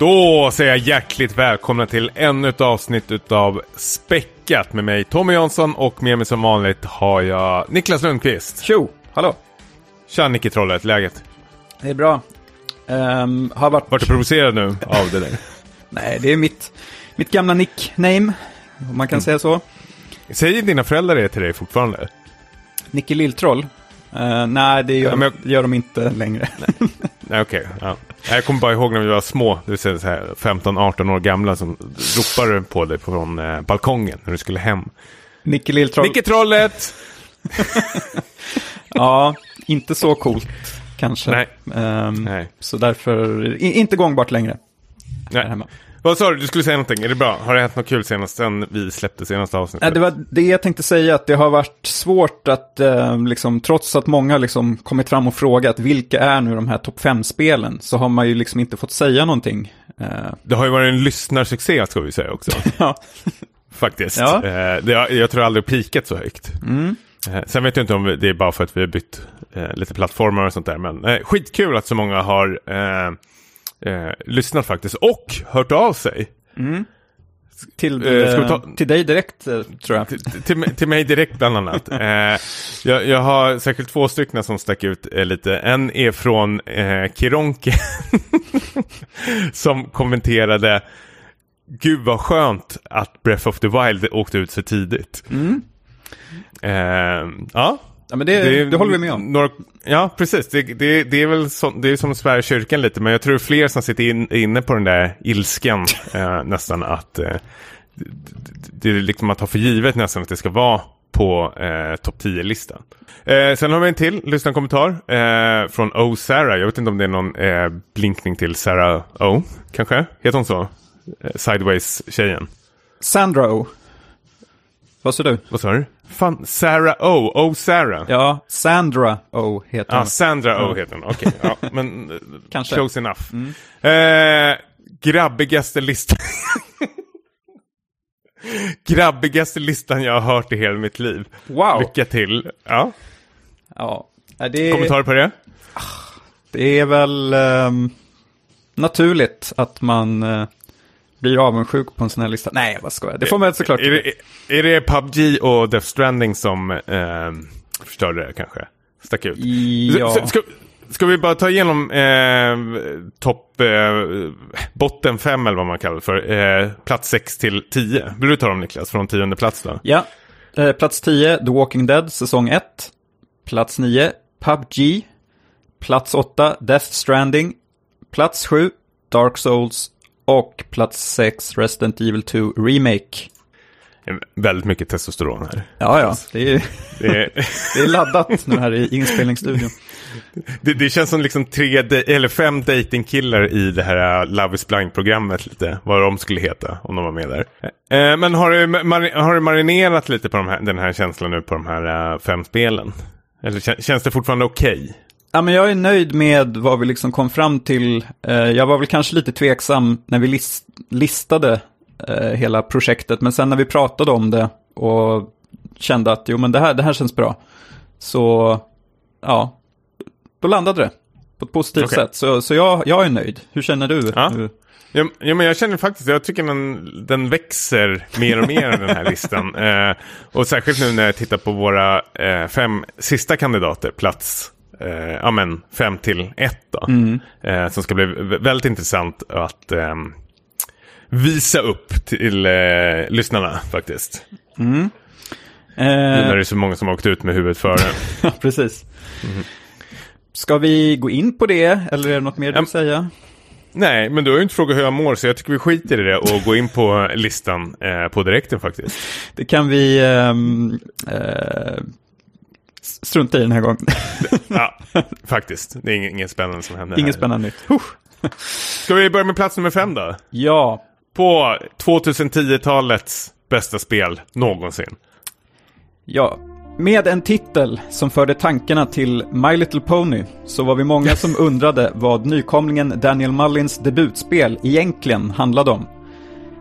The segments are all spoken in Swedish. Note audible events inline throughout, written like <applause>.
Då säger jag hjärtligt välkomna till ännu ett avsnitt utav Späckat med mig Tommy Jansson och med mig som vanligt har jag Niklas Lundqvist. Tjo! Hallå! Tja Nicke Trollet, läget? Det är bra. Um, har varit... Vart du provocerad nu av det där? <laughs> Nej, det är mitt, mitt gamla nickname, om man kan mm. säga så. Säger dina föräldrar det till dig fortfarande? Nicke Lilltroll? Uh, nej, det gör, ja, jag... gör de inte längre. Nej, okej. Okay, ja. Jag kommer bara ihåg när vi var små, det vill säga 15-18 år gamla, som ropade på dig från eh, balkongen när du skulle hem. Nicke Lilltroll. Nicke Trollet! <laughs> ja, inte så coolt kanske. Nej. Um, Nej. Så därför, inte gångbart längre. Nej. Vad sa du? Du skulle säga någonting. Är det bra? Har det hänt något kul senast sen vi släppte senaste avsnittet? Det var det jag tänkte säga, att det har varit svårt att, eh, liksom, trots att många liksom kommit fram och frågat vilka är nu de här topp 5-spelen, så har man ju liksom inte fått säga någonting. Eh. Det har ju varit en lyssnarsuccé, ska vi säga också. <laughs> ja. Faktiskt. Ja. Eh, det, jag tror aldrig pikat så högt. Mm. Eh, sen vet jag inte om det är bara för att vi har bytt eh, lite plattformar och sånt där, men eh, skitkul att så många har eh, lyssnat faktiskt och hört av sig. Mm. Till, eh, ta... till dig direkt, eh, tror jag. Till, till, till mig direkt, bland annat. <laughs> eh, jag, jag, har säkert två stycken som stack ut eh, lite. En är från eh, Kironke, <laughs> som kommenterade Gud vad skönt att Breath of the Wild åkte ut så tidigt. Mm. Eh, ja, Ja, men det, det, det håller vi med om. Några, ja, precis. Det, det, det är väl som, det är som Sverige kyrkan lite, men jag tror fler som sitter in, inne på den där ilskan <laughs> eh, nästan att eh, det, är liksom att ta för givet nästan att det ska vara på eh, topp 10-listan. Eh, sen har vi en till lyssnarkommentar eh, från O. Sarah. Jag vet inte om det är någon eh, blinkning till Sarah O. Kanske? Heter hon så? Eh, Sideways-tjejen. Sandra O. Vad sa du? Vad sa du? Fan, Sarah O. O. Sarah. Ja, Sandra O heter hon. Ja, Sandra O heter hon. Okej, okay, ja, <laughs> men Kanske. close enough. Mm. Eh, grabbigaste listan. <laughs> grabbigaste listan jag har hört i hela mitt liv. Wow. Lycka till. Ja. Ja. Det... Kommentarer på det? Det är väl um, naturligt att man uh, blir avundsjuk på en sån här lista. Nej, vad ska jag? Det får man såklart. Är det, är det PubG och Death Stranding som eh, förstörde det kanske? Stack ut? Ja. Ska, ska vi bara ta igenom eh, topp, eh, botten fem eller vad man kallar det för. Eh, plats 6 till 10. Vill du ta dem Niklas, från tionde plats då? Ja, eh, plats 10, The Walking Dead, säsong 1. Plats 9, PubG. Plats 8, Death Stranding. Plats 7, Dark Souls och plats 6, Resident Evil 2 Remake. Väldigt mycket testosteron här. Ja, ja. Det är, det är... <laughs> det är laddat nu här i inspelningsstudion. <laughs> Det, det, känns som liksom tre, eller fem datingkillar i det här uh, Love is blind-programmet lite. Vad de skulle heta om de var med där. Eh, men har du, mar, har du marinerat lite på de här, den här känslan nu på de här uh, fem spelen? Eller känns det fortfarande okej? Okay? Ja, men jag är nöjd med vad vi liksom kom fram till. Eh, jag var väl kanske lite tveksam när vi list listade eh, hela projektet, men sen när vi pratade om det och kände att jo, men det här, det här känns bra, så ja, då landade det på ett positivt okay. sätt. Så, så jag, jag är nöjd. Hur känner du? Ja. Ja, ja, men jag känner faktiskt, jag tycker den, den växer mer och mer den här listan. <laughs> Eh, och särskilt nu när jag tittar på våra eh, fem sista kandidater, plats eh, ja, men fem till ett då. Mm. Eh, som ska bli väldigt intressant att eh, visa upp till eh, lyssnarna faktiskt. Mm. Nu när det är så många som har åkt ut med huvudet före. <laughs> ja, precis. Mm. Ska vi gå in på det, eller är det något mer du vill säga? Nej, men du har ju inte frågat hur jag mår, så jag tycker vi skiter i det och går in på listan eh, på direkten faktiskt. Det kan vi um, uh, strunta i den här gången. <laughs> ja, <laughs> faktiskt. Det är inget, inget spännande som händer Inget här. spännande nytt. Ska vi börja med plats nummer fem då? Ja, på 2010-talets bästa spel någonsin. Ja, med en titel som förde tankarna till My Little Pony så var vi många som <laughs> undrade vad nykomlingen Daniel Mullins debutspel egentligen handlade om.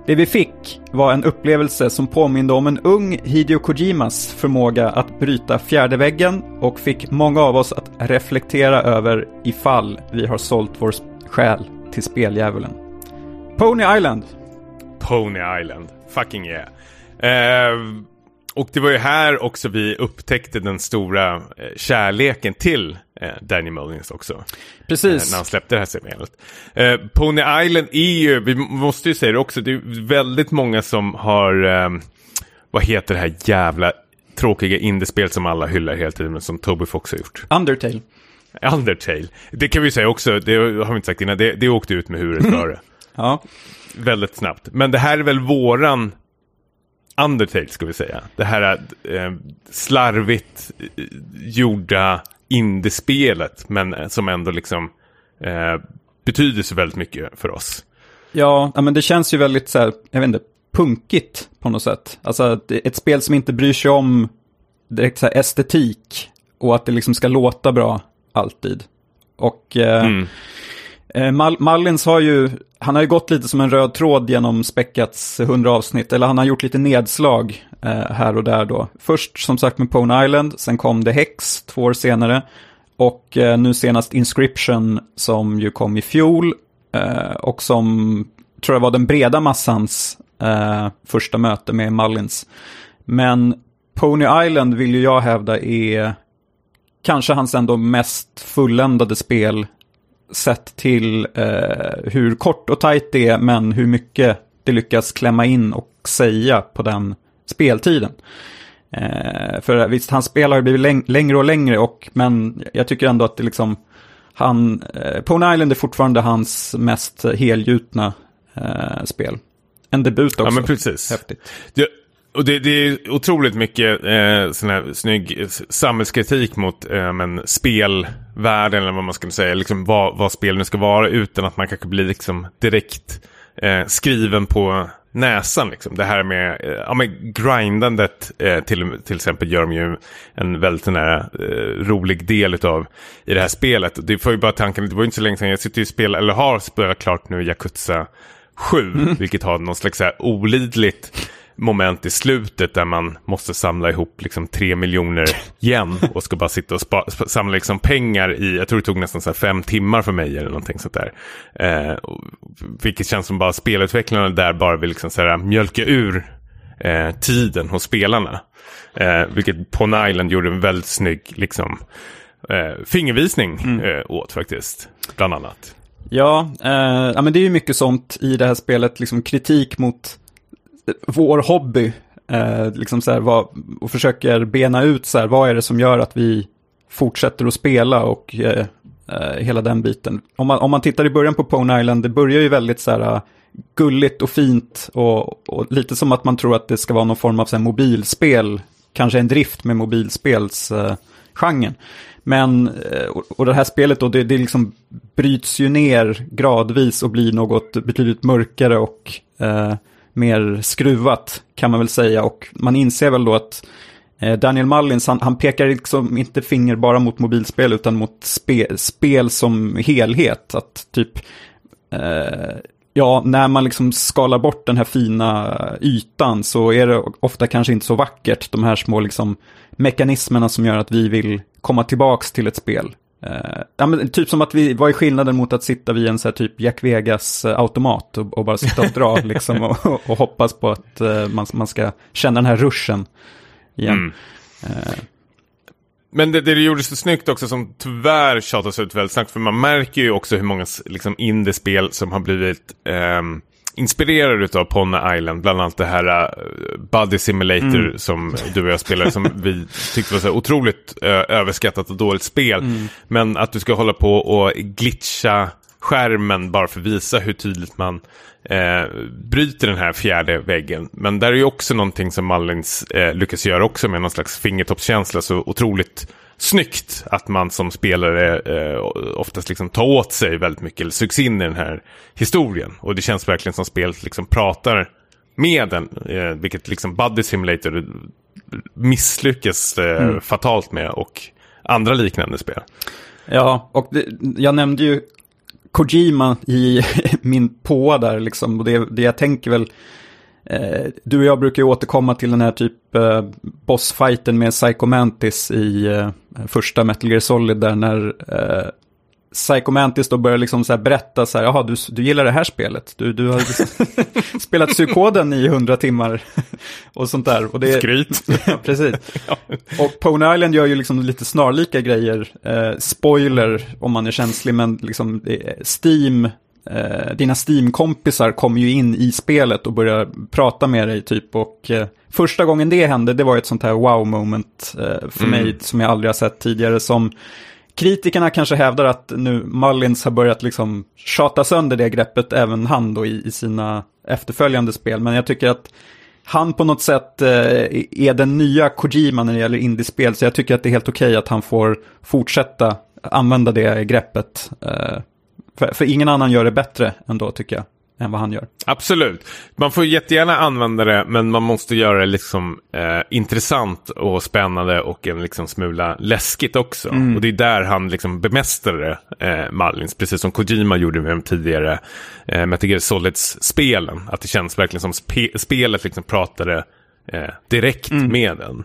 Det vi fick var en upplevelse som påminde om en ung Hideo Kojimas förmåga att bryta fjärde väggen och fick många av oss att reflektera över ifall vi har sålt vår själ till speldjävulen. Pony Island. Pony Island. Fucking yeah. Eh, och det var ju här också vi upptäckte den stora eh, kärleken till Danny Mullins också. Precis. Eh, när han släppte det här spelet. Eh, Pony Island är ju, vi måste ju säga det också, det är väldigt många som har, eh, vad heter det här jävla tråkiga indiespel som alla hyllar hela tiden, men som Toby Fox har gjort. Undertale. Undertale. Det kan vi säga också, det har vi inte sagt innan, det, det åkte ut med huvudet före. <laughs> Ja. Väldigt snabbt. Men det här är väl våran Undertale ska vi säga. Det här eh, slarvigt eh, gjorda indiespelet men som ändå liksom eh, betyder så väldigt mycket för oss. Ja, men det känns ju väldigt så här, jag vet inte, punkigt på något sätt. Alltså ett spel som inte bryr sig om direkt så här estetik och att det liksom ska låta bra alltid. Och eh, mm. Eh, Mal Mallins har ju, han har ju gått lite som en röd tråd genom Späckats 100 avsnitt, eller han har gjort lite nedslag Eh, här och där då. Först som sagt med Pone Island, sen kom det Hex två år senare. Och eh, nu senast Inscription som ju kom i fjol eh, och som tror jag var den breda massans första möte med Mullins. Men Pony Island vill ju jag hävda är kanske hans ändå mest fulländade spel sett till eh, hur kort och tajt det är, men hur mycket det lyckas klämma in och säga på den speltiden. Eh, för visst, hans spel har ju blivit läng längre och längre, och, men jag tycker ändå att det liksom, han, eh, Pony Island är fortfarande hans mest helgjutna eh, spel. En debut också. Ja, men precis. Häftigt. Det, och det, det, är otroligt mycket eh, sån här snygg samhällskritik mot eh, men spelvärlden eller vad man ska säga. Liksom vad, vad spel nu ska vara utan att man kanske blir liksom direkt eh, skriven på näsan. Liksom. Det här med, eh, ja, med grindandet eh, till, till exempel gör de ju en väldigt här, eh, rolig del av i det här spelet. Det får ju bara tanken, det var ju inte så länge sedan jag sitter och spelar, eller har spelat klart nu Yakuza 7, mm. vilket har någon slags så här olidligt moment i slutet där man måste samla ihop liksom tre miljoner <laughs> yen och ska bara sitta och samla liksom pengar i, jag tror det tog nästan så fem timmar för mig eller någonting sånt där. Eh, vilket känns som bara spelutvecklarna där bara vill liksom så här, mjölka ur eh, tiden hos spelarna. Eh, vilket Pon Island gjorde en väldigt snygg liksom, eh, fingervisning mm. eh, åt faktiskt, bland annat. Ja, eh, ja, men det är ju mycket sånt i det här spelet, liksom kritik mot vår hobby. Eh, liksom så här, vad, och försöker bena ut så här, vad är det som gör att vi fortsätter att spela och eh, eh, hela den biten. Om man, om man tittar i början på Pone Island, det börjar ju väldigt så här eh, gulligt och fint och, och, lite som att man tror att det ska vara någon form av så här, mobilspel, kanske en drift med mobilspelsgenren. Eh, Men, eh, och, och det här spelet då, det, det liksom bryts ju ner gradvis och blir något betydligt mörkare och eh, mer skruvat kan man väl säga. Och man inser väl då att eh, Daniel Mullins, han, han, pekar liksom inte finger bara mot mobilspel utan mot spe, spel som helhet. Att typ, eh, ja, när man liksom skalar bort den här fina ytan så är det ofta kanske inte så vackert. De här små liksom mekanismerna som gör att vi vill komma tillbaks till ett spel. Uh, ja, men typ som att vi, vad är skillnaden mot att sitta vid en så här typ Jack Vegas-automat och, och, bara sitta och dra <laughs> liksom och, och, hoppas på att uh, man, man ska känna den här ruschen igen. Mm. Uh. Men det, det gjordes så snyggt också som tyvärr tjatas ut väldigt snabbt för man märker ju också hur många liksom, indiespel som har blivit um, inspirerad av Ponna Island, bland annat det här uh, Buddy Simulator mm. som du och jag spelade som vi tyckte var så otroligt uh, överskattat och dåligt spel. Mm. Men att du ska hålla på och glitcha skärmen bara för att visa hur tydligt man eh, bryter den här fjärde väggen. Men där är ju också någonting som Mullins eh, lyckas göra också med någon slags fingertoppskänsla så otroligt snyggt att man som spelare eh, oftast liksom tar åt sig väldigt mycket, eller sugs in i den här historien. Och det känns verkligen som spelet liksom pratar med den, eh, vilket liksom Buddy Simulator misslyckas eh, mm. fatalt med och andra liknande spel. Ja, och det, jag nämnde ju Kojima i <laughs> min påa där liksom, och det, det jag tänker väl du och jag brukar ju återkomma till den här typ eh, bossfighten med Psycho Mantis i eh, första Metal Gear Solid där när eh, Psycho Mantis då börjar liksom så berätta så här, jaha du, du gillar det här spelet, du, du har <laughs> spelat psykoden i hundra timmar <laughs> och sånt där. Och det, Skryt. <laughs> precis. Och Pony Island gör ju liksom lite snarlika grejer, eh, spoiler om man är känslig, men liksom Steam eh, dina Steam-kompisar kommer ju in i spelet och börjar prata med dig typ. Och eh, första gången det hände, det var ett sånt här wow-moment eh, för mm. mig som jag aldrig har sett tidigare. Som kritikerna kanske hävdar att nu Mullins har börjat liksom tjata sönder det greppet, även han då i, i sina efterföljande spel. Men jag tycker att han på något sätt eh, är den nya Kojima när det gäller indiespel. Så jag tycker att det är helt okej okay att han får fortsätta använda det greppet. För, för ingen annan gör det bättre ändå tycker jag än vad han gör. Absolut. Man får jättegärna använda det, men man måste göra det liksom eh, intressant och spännande och en liksom smula läskigt också. Mm. Och det är där han liksom bemästrade eh, Malins, precis som Kojima gjorde med de tidigare eh, Metal Gear Solids-spelen. Att det känns verkligen som spe spelet liksom pratade eh, direkt mm. med den.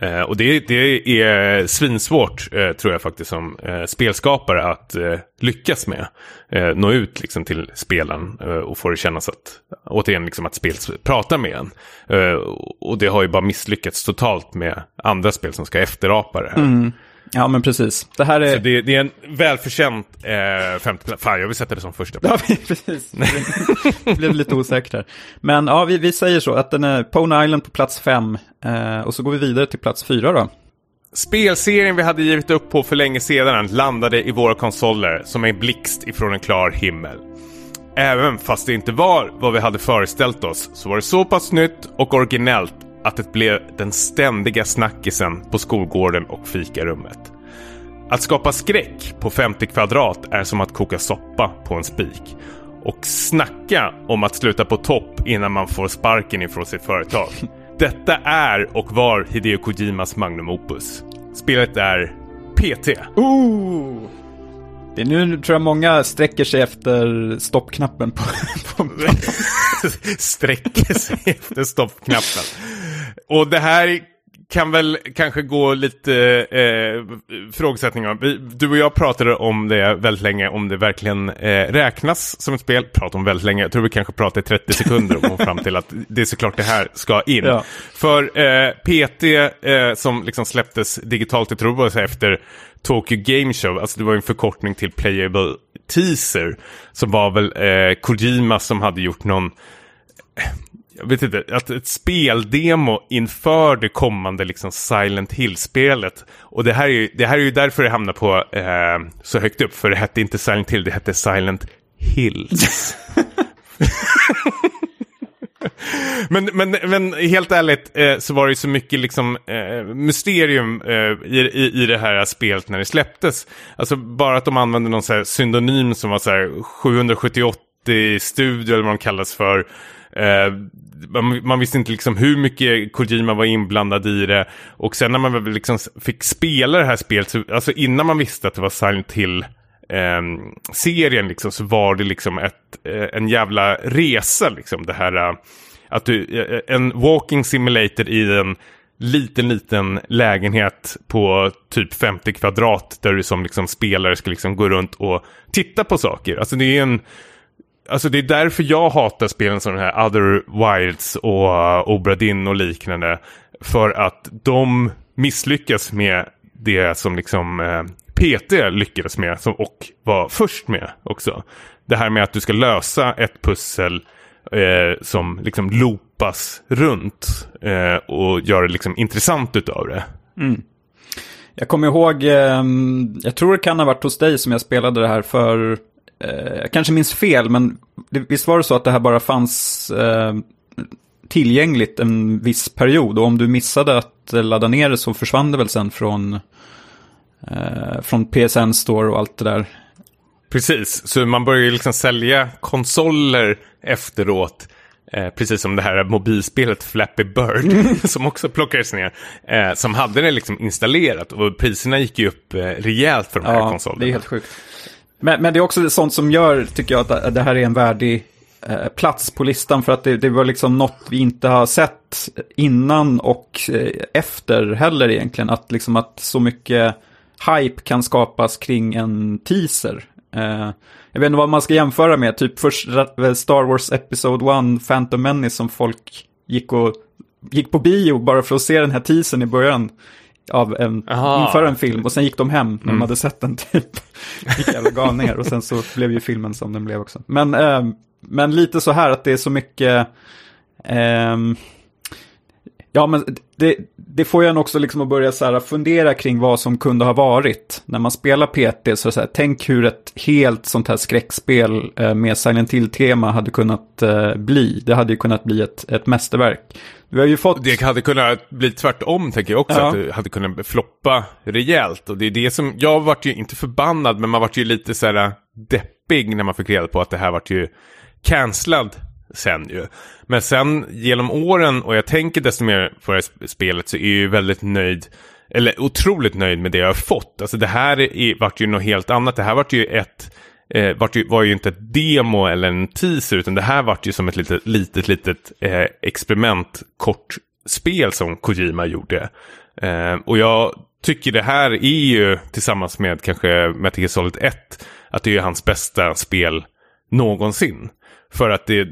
Eh, och det, det är svinsvårt, eh, tror jag faktiskt, som eh, spelskapare att eh, lyckas med. Eh, nå ut liksom, till spelaren eh, och få det kännas att, återigen, liksom, att spel pratar med en. Eh, och det har ju bara misslyckats totalt med andra spel som ska efterapa det här. Mm. Ja, men precis. Det här är... Det, det är en välförtjänt eh, femte plats. Fan, jag vill sätta det som första plats. Ja, <laughs> precis. Det blev lite osäkert här. Men ja, vi, vi säger så att den är Pony Island på plats fem. Eh, och så går vi vidare till plats fyra då. Spelserien vi hade givit upp på för länge sedan landade i våra konsoler som en blixt ifrån en klar himmel. Även fast det inte var vad vi hade föreställt oss så var det så pass nytt och originellt att det blev den ständiga snackisen på skolgården och fikarummet. Att skapa skräck på 50 kvadrat är som att koka soppa på en spik. Och snacka om att sluta på topp innan man får sparken ifrån sitt företag. <laughs> Detta är och var Hideo Kojimas magnum opus. Spelet är PT. Ooh. Det är nu tror jag många sträcker sig efter stoppknappen på... <laughs> på... <laughs> sträcker sig efter stoppknappen. Och det här kan väl kanske gå lite eh, frågesättningar. Du och jag pratade om det väldigt länge, om det verkligen eh, räknas som ett spel. Pratade om väldigt länge, jag tror vi kanske pratade i 30 sekunder och kom fram till att det är såklart det här ska in. Ja. För eh, PT eh, som liksom släpptes digitalt, jag tror det efter Tokyo Game Show, alltså det var en förkortning till Playable Teaser, som var väl eh, Kojima som hade gjort någon jag vet inte, att ett speldemo inför det kommande liksom Silent Hill-spelet. Och det här, är ju, det här är ju därför det hamnar på eh, så högt upp, för det hette inte Silent Hill, det hette Silent Hills. <laughs> men, men, men helt ärligt eh, så var det ju så mycket liksom, eh, mysterium eh, i, i, i det här spelet när det släpptes. Alltså bara att de använde någon så synonym som var så här 778 studio eller vad de kallas för. Eh, man, man, visste inte liksom hur mycket Kojima var inblandad i det. Och sen när man liksom fick spela det här spelet, så, alltså innan man visste att det var Silent Hill eh, serien liksom, så var det liksom ett, eh, en jävla resa liksom. Det här eh, att du, eh, eh, en walking simulator i en liten, liten lägenhet på typ 50 kvadrat där du som liksom spelare ska liksom gå runt och titta på saker. Alltså det är en Alltså det är därför jag hatar spelen som den här Other Wilds och uh, Obradin och liknande. För att de misslyckas med det som liksom eh, uh, PT lyckades med som, och var först med också. Det här med att du ska lösa ett pussel uh, som liksom loopas runt uh, och gör det liksom intressant utav det. Mm. Jag kommer ihåg, ehm, jag tror det kan ha varit hos dig som jag spelade det här för jag kanske minns fel, men det, visst var det så att det här bara fanns eh, tillgängligt en viss period. Och om du missade att ladda ner det så försvann det väl sen från eh, från PSN Store och allt det där. Precis, så man börjar ju liksom sälja konsoler efteråt. Eh, precis som det här mobilspelet Flappy Bird <laughs> som också plockades ner. Eh, som hade det liksom installerat och priserna gick ju upp eh, rejält för de här Ja, konsolerna. det är helt sjukt. Men, men det är också sånt som gör, tycker jag, att det här är en värdig eh, plats på listan. För att det, det var liksom något vi inte har sett innan och eh, efter heller egentligen. Att, liksom att så mycket hype kan skapas kring en teaser. Eh, jag vet inte vad man ska jämföra med, typ först eh, Star Wars Episode 1, Phantom Menace som folk gick, och, gick på bio bara för att se den här teasern i början av en, Aha. inför en film och sen gick de hem när de hade sett den typ. <laughs> Gick jävla galningar och sen så blev ju filmen som den blev också. Men, eh, men lite så här att det är så mycket, ehm, ja men det, det får ju en också liksom att börja så här fundera kring vad som kunde ha varit. När man spelar PT så, så här, tänk hur ett helt sånt här skräckspel eh, med Silent Hill-tema hade kunnat eh, bli. Det hade ju kunnat bli ett, ett mästerverk. Vi har ju fått... Det hade kunnat bli tvärtom tänker jag också. Ja. Att det hade kunnat floppa rejält. Och det är det som, jag vart ju inte förbannad men man vart ju lite så här deppig när man fick reda på att det här vart ju cancellad sen ju. Men sen genom åren och jag tänker desto mer på det här spelet så är jag ju väldigt nöjd. Eller otroligt nöjd med det jag har fått. Alltså det här är, vart ju något helt annat. Det här vart ju ett eh, vart ju, var ju inte ett demo eller en teaser utan det här vart ju som ett litet, litet, litet eh, experiment kortspel som Kojima gjorde. Eh, och jag tycker det här är ju tillsammans med kanske Metal Gear Solid 1 att det är hans bästa spel någonsin. För att det,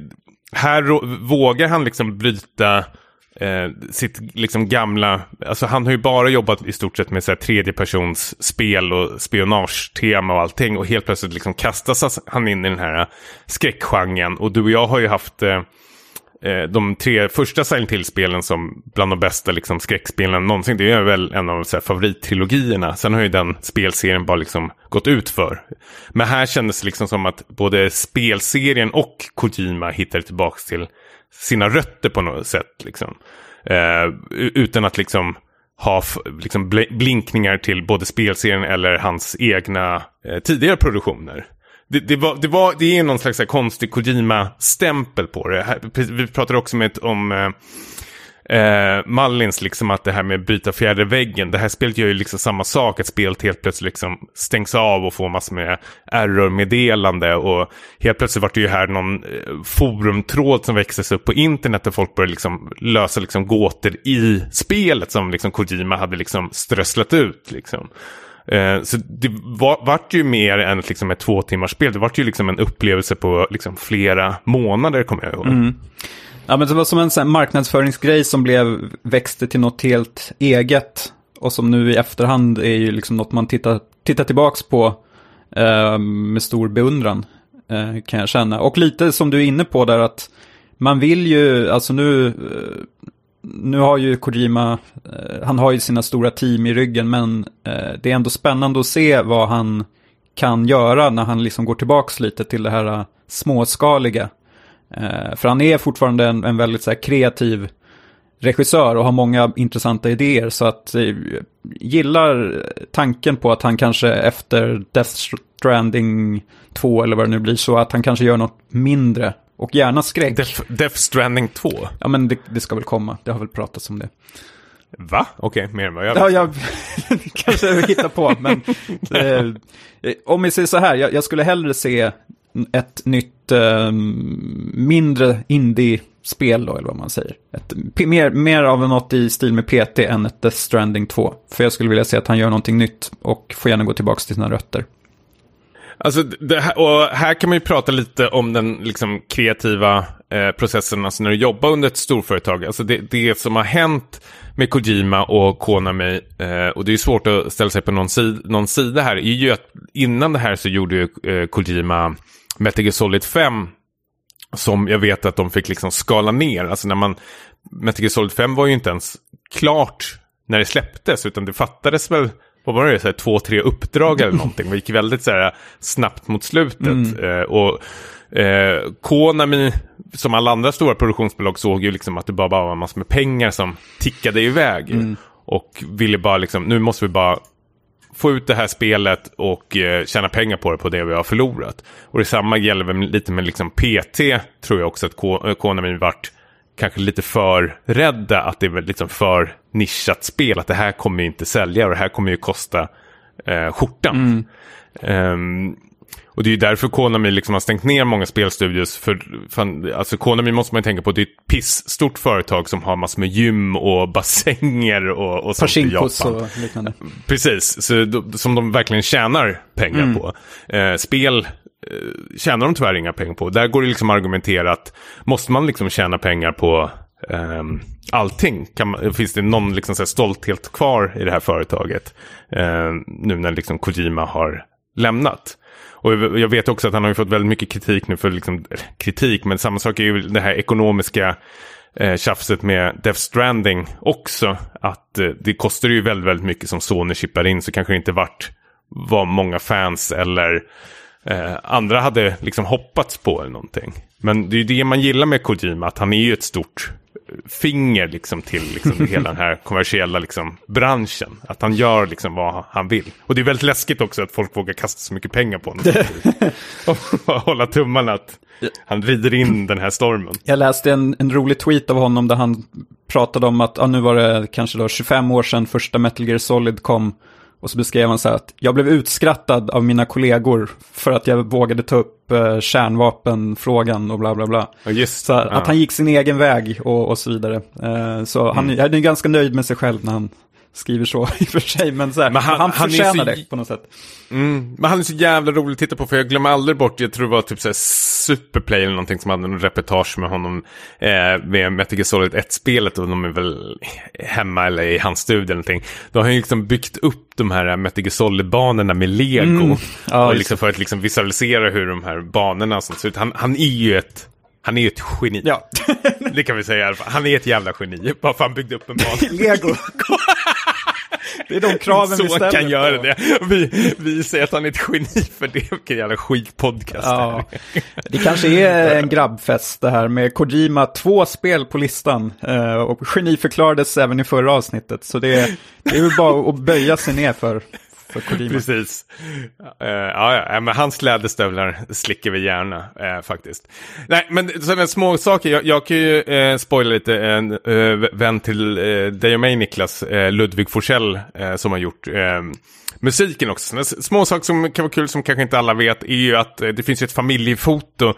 här vågar han liksom bryta eh, sitt liksom gamla, alltså han har ju bara jobbat i stort sett med så här tredjepersons spel och spionagetema och allting och helt plötsligt liksom kastas han in i den här eh, skräckgenren. Och du och jag har ju haft eh, Eh, de tre första Silent Hill-spelen som bland de bästa liksom, skräckspelen någonsin. Det är väl en av så här, favorittrilogierna. Sen har ju den spelserien bara liksom gått ut för. Men här kändes det liksom som att både spelserien och Kojima hittade tillbaka till sina rötter på något sätt. Liksom. Eh, utan att liksom ha liksom bl- blinkningar till både spelserien eller hans egna eh, tidigare produktioner. Det, det, var, det, var, det är någon slags här konstig Kojima-stämpel på det. Vi pratade också med, om eh, eh Mallins, liksom att det här med att bryta fjärde väggen. Det här spelet gör ju liksom samma sak. Att spelet helt plötsligt liksom stängs av och får massor med error-meddelande. Och helt plötsligt var det ju här någon eh, forumtråd som växtes upp på internet där folk började liksom lösa liksom gåtor i spelet som liksom Kojima hade liksom strösslat ut. Liksom. Eh, så det var, vart ju mer än liksom ett två timmars spel. Det vart ju liksom en upplevelse på liksom flera månader kommer jag ihåg. Mm. Ja, men det var som en sån marknadsföringsgrej som blev, växte till något helt eget. Och som nu i efterhand är ju liksom något man tittar, tittar tillbaks på eh, med stor beundran. Eh, kan jag känna. Och lite som du är inne på där att man vill ju, alltså nu, eh, nu har ju Kojima, eh, han har ju sina stora team i ryggen, men eh, det är ändå spännande att se vad han kan göra när han liksom går tillbaks lite till det här eh, småskaliga. Eh, för han är fortfarande en, en väldigt så här, kreativ regissör och har många intressanta idéer. Så att eh, gillar tanken på att han kanske efter Death Stranding 2 eller vad det nu blir så att han kanske gör något mindre. Och gärna skräck. Death, Death Stranding 2? Ja men det, det ska väl komma, det har väl pratats om det. Va? Okej, mer än vad jag Ja, visste. jag <laughs> kanske hittar på, men <laughs> eh, om vi säger så här, jag, jag skulle hellre se ett nytt eh, mindre indie-spel då, eller vad man säger. Ett, mer, mer av något i stil med PT än ett Death Stranding 2. För jag skulle vilja se att han gör någonting nytt och får gärna gå tillbaka till sina rötter. Alltså, det här, och här kan man ju prata lite om den liksom, kreativa eh, processen alltså när du jobbar under ett storföretag. Alltså det, det som har hänt med Kojima och Konami, eh, och det är svårt att ställa sig på någon, si någon sida här, är ju att innan det här så gjorde ju eh, Kojima Metal Gear Solid 5 som jag vet att de fick liksom skala ner. Alltså när man, Metal Gear Solid 5 var ju inte ens klart när det släpptes, utan det fattades väl, vad var det, så här, två, tre uppdrag eller någonting. Det gick väldigt så här, snabbt mot slutet. Eh, och eh, Konami, som alla andra stora produktionsbolag, såg ju liksom att det bara, bara var massor med pengar som tickade iväg. Och ville bara liksom, nu måste vi bara få ut det här spelet och eh, tjäna pengar på det på det vi har förlorat. Och detsamma gäller väl lite med liksom PT, tror jag också att Ko- Konami vart kanske lite för rädda att det är liksom för nischat spel. Att det här kommer ju inte sälja och det här kommer ju kosta eh, skjortan. Ehm, och det är ju därför Konami liksom har stängt ner många spelstudios. För fan, alltså Konami måste man ju tänka på, det är ett pissstort företag som har massor med gym och <laughs> bassänger och, och sånt i Japan. och liknande. Precis, så, som de verkligen tjänar pengar Mm. på. Eh, spel eh, tjänar de tyvärr inga pengar på. Där går det liksom att argumentera att måste man liksom tjäna pengar på ehm, allting? Kan man, finns det någon liksom så här stolthet kvar i det här företaget? Eh, nu när liksom Kojima har lämnat. Och jag vet också att han har ju fått väldigt mycket kritik nu för liksom, kritik, men samma sak är ju det här ekonomiska eh, tjafset med Death Stranding också. Att eh, det kostar ju väldigt, väldigt mycket som Sony chippar in så kanske det inte vart vad många fans eller eh, andra hade liksom hoppats på eller någonting. Men det är ju det man gillar med Kojima, att han är ju ett stort eh, finger liksom till liksom <laughs> hela den här kommersiella liksom branschen. Att han gör liksom vad han vill. Och det är väldigt läskigt också att folk vågar kasta så mycket pengar på honom. <laughs> och <laughs> hålla tummarna att han rider in den här stormen. Jag läste en, en rolig tweet av honom där han pratade om att ja, nu var det kanske då 25 år sedan första Metal Gear Solid kom. Och så beskrev han så här att jag blev utskrattad av mina kollegor för att jag vågade ta upp eh, kärnvapenfrågan och bla bla bla. Just Så ja. att han gick sin egen väg och, och så vidare. Eh, så han, Mm. han är ganska nöjd med sig själv när han skriver så <laughs> i och för sig. Men, så här, Men han- han, han förtjänar så- det på något sätt. Mm, men han är så jävla rolig att titta på för jag glömmer aldrig bort, jag tror det var typ såhär Superplay eller någonting som hade en reportage med honom eh, med Metal Gear Solid 1-spelet och de är väl hemma eller i hans studio eller någonting. Då har han ju liksom byggt upp de här Metal Gear Solid-banorna med lego. Mm. Ja, och liksom för att liksom visualisera hur de här banorna som ser ut. Han, han är ju ett, han är ju ett geni. Ja, <laughs> Det kan vi säga i alla fall. Han är ett jävla geni. Bara för han byggde upp en bana. <laughs> lego. Det är de kraven så vi ställer. kan göra det. Vi, vi säger att han är ett geni för det. Vilken jävla skitpodcast. Ja, det kanske är en grabbfest det här med Kojima, två spel på listan. Eh, och geni förklarades även i förra avsnittet. Så det, det är väl bara att böja sig ner för, för Kojima. Precis. Uh, ja, ja, men hans läderstövlar slickar vi gärna uh, faktiskt. Nej, men sådana små saker. Jag, jag kan ju uh, spoila lite. En uh, vän till uh, dig och mig, Niklas, uh, Ludvig Forsell, uh, som har gjort uh, musiken också. Sådana små saker som kan vara kul, som kanske inte alla vet, är ju att uh, det finns ett familjefoto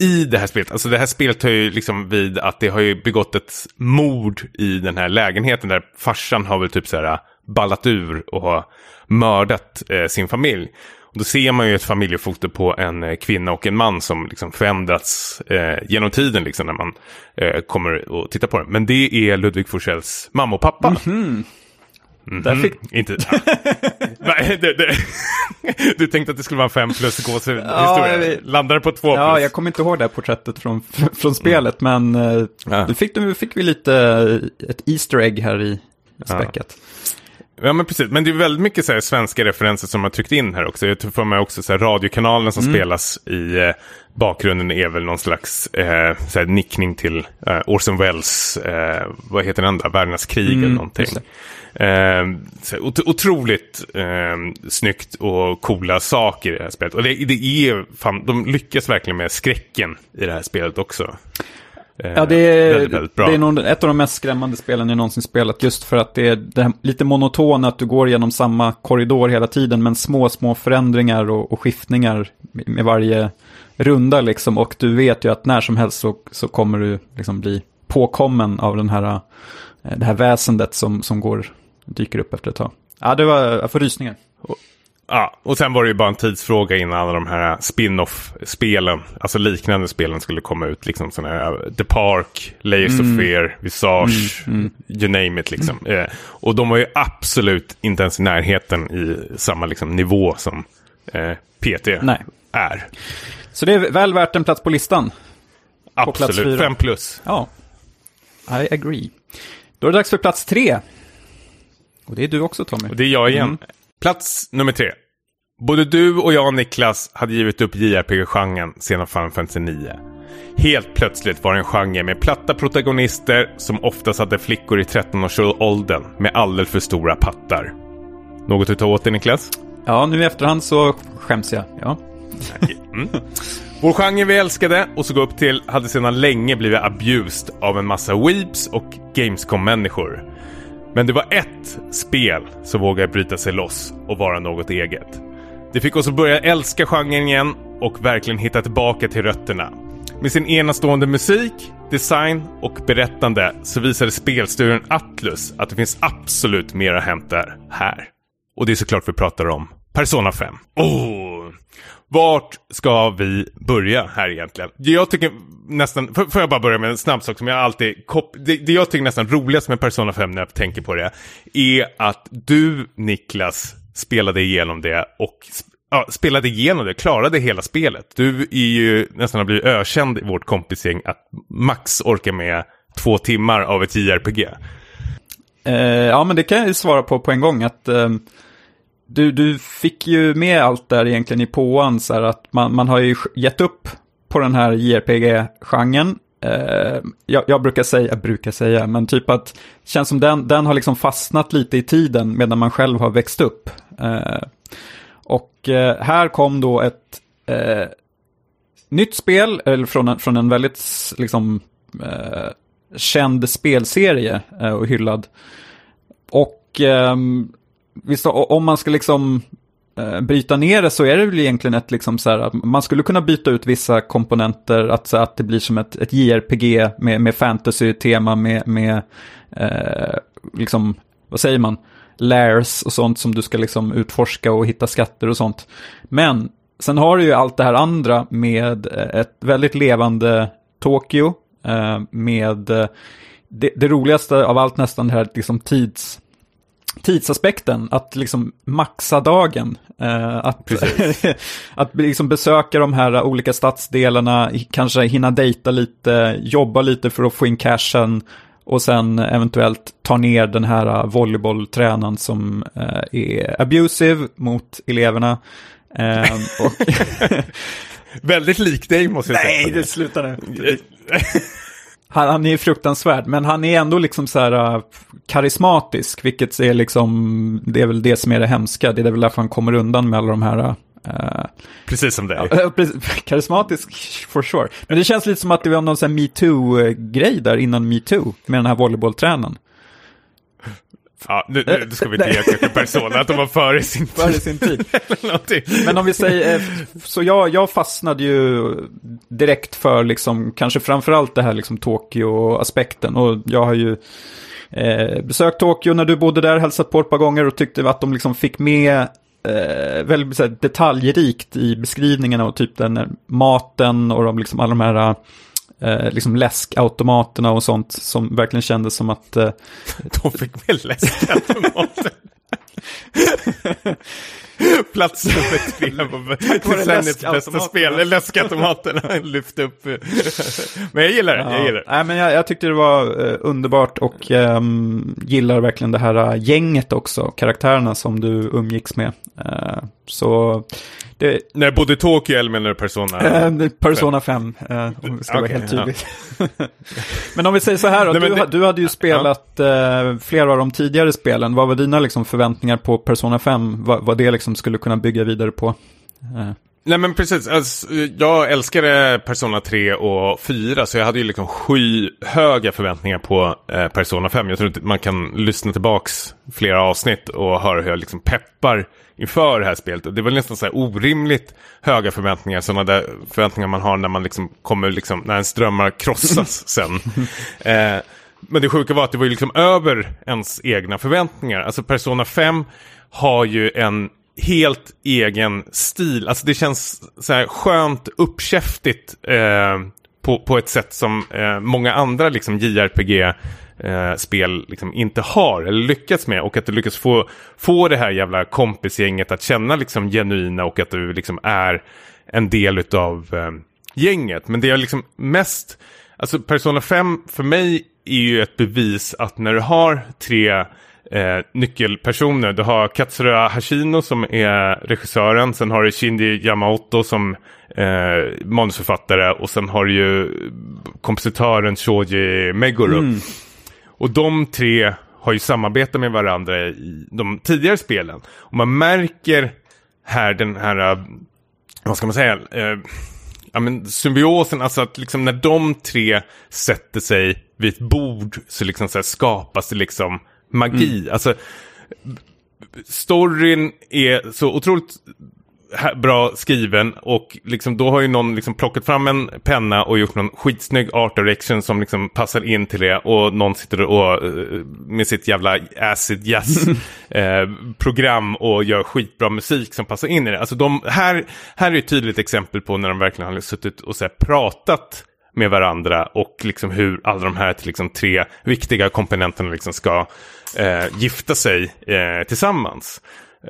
i det här spelet. Alltså det här spelet har ju liksom vid att det har ju begått ett mord i den här lägenheten där farsan har väl typ så här ballat ur och har mördat eh, sin familj. Och då ser man ju ett familjefoto på en eh, kvinna och en man som liksom förändrats eh, genom tiden liksom när man eh, kommer och tittar på den. Men det är Ludvig Forsells mamma och pappa. Där fick, Inte... Ja. Nej, det, det. Du tänkte att det skulle vara en fem plus Ja, gåshistoria. jag vet. Landade på två plus. ja, jag kommer inte ihåg det här porträttet från, <laughs> från spelet, men eh, Ja. nu fick, fick vi lite eh, ett Easter egg här i späcket. Ja men precis, men det är väldigt mycket så här, svenska referenser som har tryckt in här också. Jag tror för mig också så här, radiokanalen som spelas i eh, bakgrunden är väl någon slags eh, så här, nickning till eh, Orson Welles, eh, vad heter den där, Världens krig eller någonting. Eh, ot- otroligt eh, snyggt och coola saker i det här spelet. Och det, det är, fan, de lyckas verkligen med skräcken i det här spelet också. Eh, Ja, det är, väldigt, väldigt det är nog ett av de mest skrämmande spelen jag någonsin spelat. Just för att det är det lite monotona, att du går genom samma korridor hela tiden. Men små, små förändringar och, och skiftningar med varje runda liksom. Och du vet ju att när som helst så, så kommer du liksom bli påkommen av den här, eh, det här väsendet som, som går, dyker upp efter ett tag. Ja, det var, jag får rysningar. Ja, och sen var det ju bara en tidsfråga innan alla de här spin-off-spelen, alltså liknande spelen skulle komma ut. Liksom sådana här uh, The Park, Layers Mm. of Fear, Visage, you name it liksom. Eh, och de var ju absolut inte ens i närheten i samma liksom, nivå som eh, PT Nej. är. Så det är väl värt en plats på listan. På Absolut, fyra. fem plus. Ja, I agree. Då är det dags för plats tre. Och det är du också Tommy. Och det är jag igen. Plats nummer tre. Både du och jag, Niklas, hade givit upp JRPG-genren sedan Final Fantasy 9. Helt plötsligt var det en genre med platta protagonister som oftast hade flickor i 13-årsåldern med alldeles för stora pattar. Något att ta åt dig Niklas? Ja, nu i efterhand så skäms jag. Ja. Mm. Vår genre vi älskade och såg upp till hade sedan länge blivit abused av en massa weeps och Gamescom-människor. Men det var ett spel som vågade bryta sig loss och vara något eget. Det fick oss att börja älska genren igen och verkligen hitta tillbaka till rötterna. Med sin enastående musik, design och berättande så visade spelstudion Atlus att det finns absolut mer att hämta här. Och det är såklart vi pratar om Persona 5. Oh! Vart ska vi börja här egentligen? Jag tycker nästan, får jag bara börja med en snabb sak som jag alltid, det, det jag tycker nästan roligast med Persona 5 när jag tänker på det, är att du Niklas spelade igenom det och ja, spelade igenom det, klarade hela spelet. Du är ju nästan har blivit ökänd i vårt kompisgäng att max orkar med två timmar av ett JRPG. Eh, ja, men det kan jag ju svara på på en gång. att eh, du, du fick ju med allt där egentligen i påan, så här att man, man har ju gett upp på den här JRPG-genren. Eh, jag, jag, brukar säga, jag brukar säga, men typ att det känns som den, den har liksom fastnat lite i tiden medan man själv har växt upp. Eh, och eh, här kom då ett eh, nytt spel, eller från en, från en väldigt liksom, eh, känd spelserie eh, och hyllad. Och ehm, visst, om man ska liksom eh, bryta ner det så är det väl egentligen ett liksom så här, man skulle kunna byta ut vissa komponenter, att, så att det blir som ett, ett JRPG med, med fantasy-tema, med, med eh, liksom, vad säger man, lairs och sånt som du ska liksom utforska och hitta skatter och sånt. Men sen har du ju allt det här andra med eh, ett väldigt levande Tokyo, eh, med eh, det, det, roligaste av allt nästan det här liksom tids tidsaspekten, att liksom maxa dagen. att <laughs> att liksom besöka de här olika stadsdelarna, kanske hinna dejta lite, jobba lite för att få in cashen och sen eventuellt ta ner den här volleybolltränaren som eh, är abusive mot eleverna. Eh, och <laughs> Väldigt lik dig måste jag säga. Nej, det slutar nu. Han, han är fruktansvärd, men han är ändå liksom så här uh, karismatisk, vilket är liksom, det är väl det som är det hemska, det är väl därför han kommer undan med alla de här uh, precis som dig. Ja, <laughs> karismatisk for sure. Men det känns lite som att det var någon sån metoo-grej där innan metoo med den här volleybolltränaren. Ja, nu, nu ska vi inte ge till Persona att de var före sin tid. Före sin tid. <laughs> Men om vi säger, eh, så jag, jag fastnade ju direkt för liksom, kanske framförallt det här liksom Tokyo-aspekten. Och jag har ju eh, besökt Tokyo när du bodde där, hälsat på ett par gånger och tyckte att de liksom fick med eh, väldigt så här, detaljrikt i beskrivningen av typ den maten och de, liksom, alla de här eh, liksom läskautomaterna och sånt som verkligen kändes som att... Eh, <laughs> de fick med läskautomater. Plats nummer tre på decenniets bästa spel. Läskautomaterna <laughs> lyfte upp. <laughs> men jag gillar det. Ja. Jag, gillar det. Nej, men jag, jag tyckte det var uh, underbart och um, gillar verkligen det här uh, gänget också. Karaktärerna som du umgicks med. Uh, så det... När både Tokyo eller menar du Persona? Uh, Persona 5, uh, om vi ska okay, vara helt tydligt. Ja. <laughs> Men om vi säger så här då, Nej, du, det... du, hade ju spelat uh, flera av de tidigare spelen. Vad var dina liksom, förväntningar på Persona 5? Vad, vad det liksom skulle kunna bygga vidare på? Nej men precis, alltså, jag älskade Persona 3 och 4 så jag hade ju liksom skyhöga förväntningar på eh, Persona 5. Jag tror att man kan lyssna tillbaks flera avsnitt och höra hur jag liksom peppar inför det här spelet. det var nästan så här orimligt höga förväntningar, sådana där förväntningar man har när man liksom kommer, liksom, när ens drömmar krossas <laughs> sen. Eh, men det sjuka var att det var ju liksom över ens egna förväntningar. Alltså Persona 5 har ju en helt egen stil. Alltså det känns så här skönt uppkäftigt eh, på, på ett sätt som eh, många andra liksom JRPG eh, spel liksom inte har eller lyckats med och att du lyckas få, få det här jävla kompisgänget att känna liksom genuina och att du liksom är en del av eh, gänget. Men det är liksom mest, alltså Persona 5 för mig är ju ett bevis att när du har tre eh, nyckelpersoner. Du har Katsura Hashino som är regissören. Sen har du Shinji Yamamoto som eh, manusförfattare. Och sen har du ju kompositören Shoji Meguro. Mm. Och de tre har ju samarbetat med varandra i de tidigare spelen. Och man märker här den här, uh, vad ska man säga, uh, ja, men symbiosen, alltså att liksom när de tre sätter sig vid ett bord så liksom så skapas det liksom magi. Mm. Alltså, storyn är så otroligt bra skriven och liksom då har ju någon liksom plockat fram en penna och gjort någon skitsnygg art direction som liksom passar in till det och någon sitter och eh, med sitt jävla acid jazz <laughs> eh, program och gör skitbra musik som passar in i det. Alltså de, här, här är ett tydligt exempel på när de verkligen har suttit och så här, pratat med varandra och liksom hur alla de här liksom, tre viktiga komponenterna liksom ska eh, gifta sig eh, tillsammans.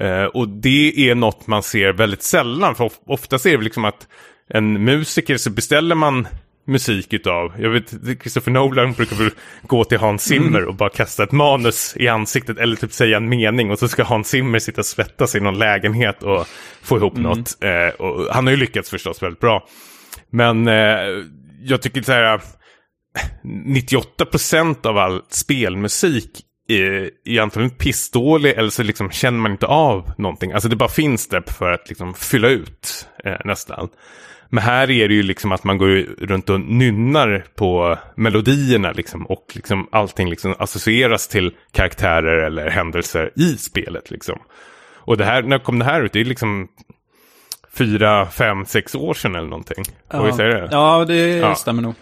Uh, och det är något man ser väldigt sällan. För of oftast är det liksom att en musiker så beställer man musik utav, jag vet, Christopher Nolan brukar väl gå till Hans Zimmer och bara kasta ett manus i ansiktet eller typ säga en mening och så ska Hans Zimmer sitta och svettas i någon lägenhet och få ihop mm. något. Uh, och han har ju lyckats förstås väldigt bra. Men uh, jag tycker så här, äh, 98% av all spelmusik är, är antagligen pissdålig eller så liksom känner man inte av någonting. Alltså det bara finns där för att liksom fylla ut eh, nästan. Men här är det ju liksom att man går runt och nynnar på melodierna liksom och liksom allting liksom associeras till karaktärer eller händelser i spelet liksom. Och det här, när kom det här ut? Det är liksom fyra, fem, sex år sedan eller någonting. Ja, det? ja det ja. stämmer nog.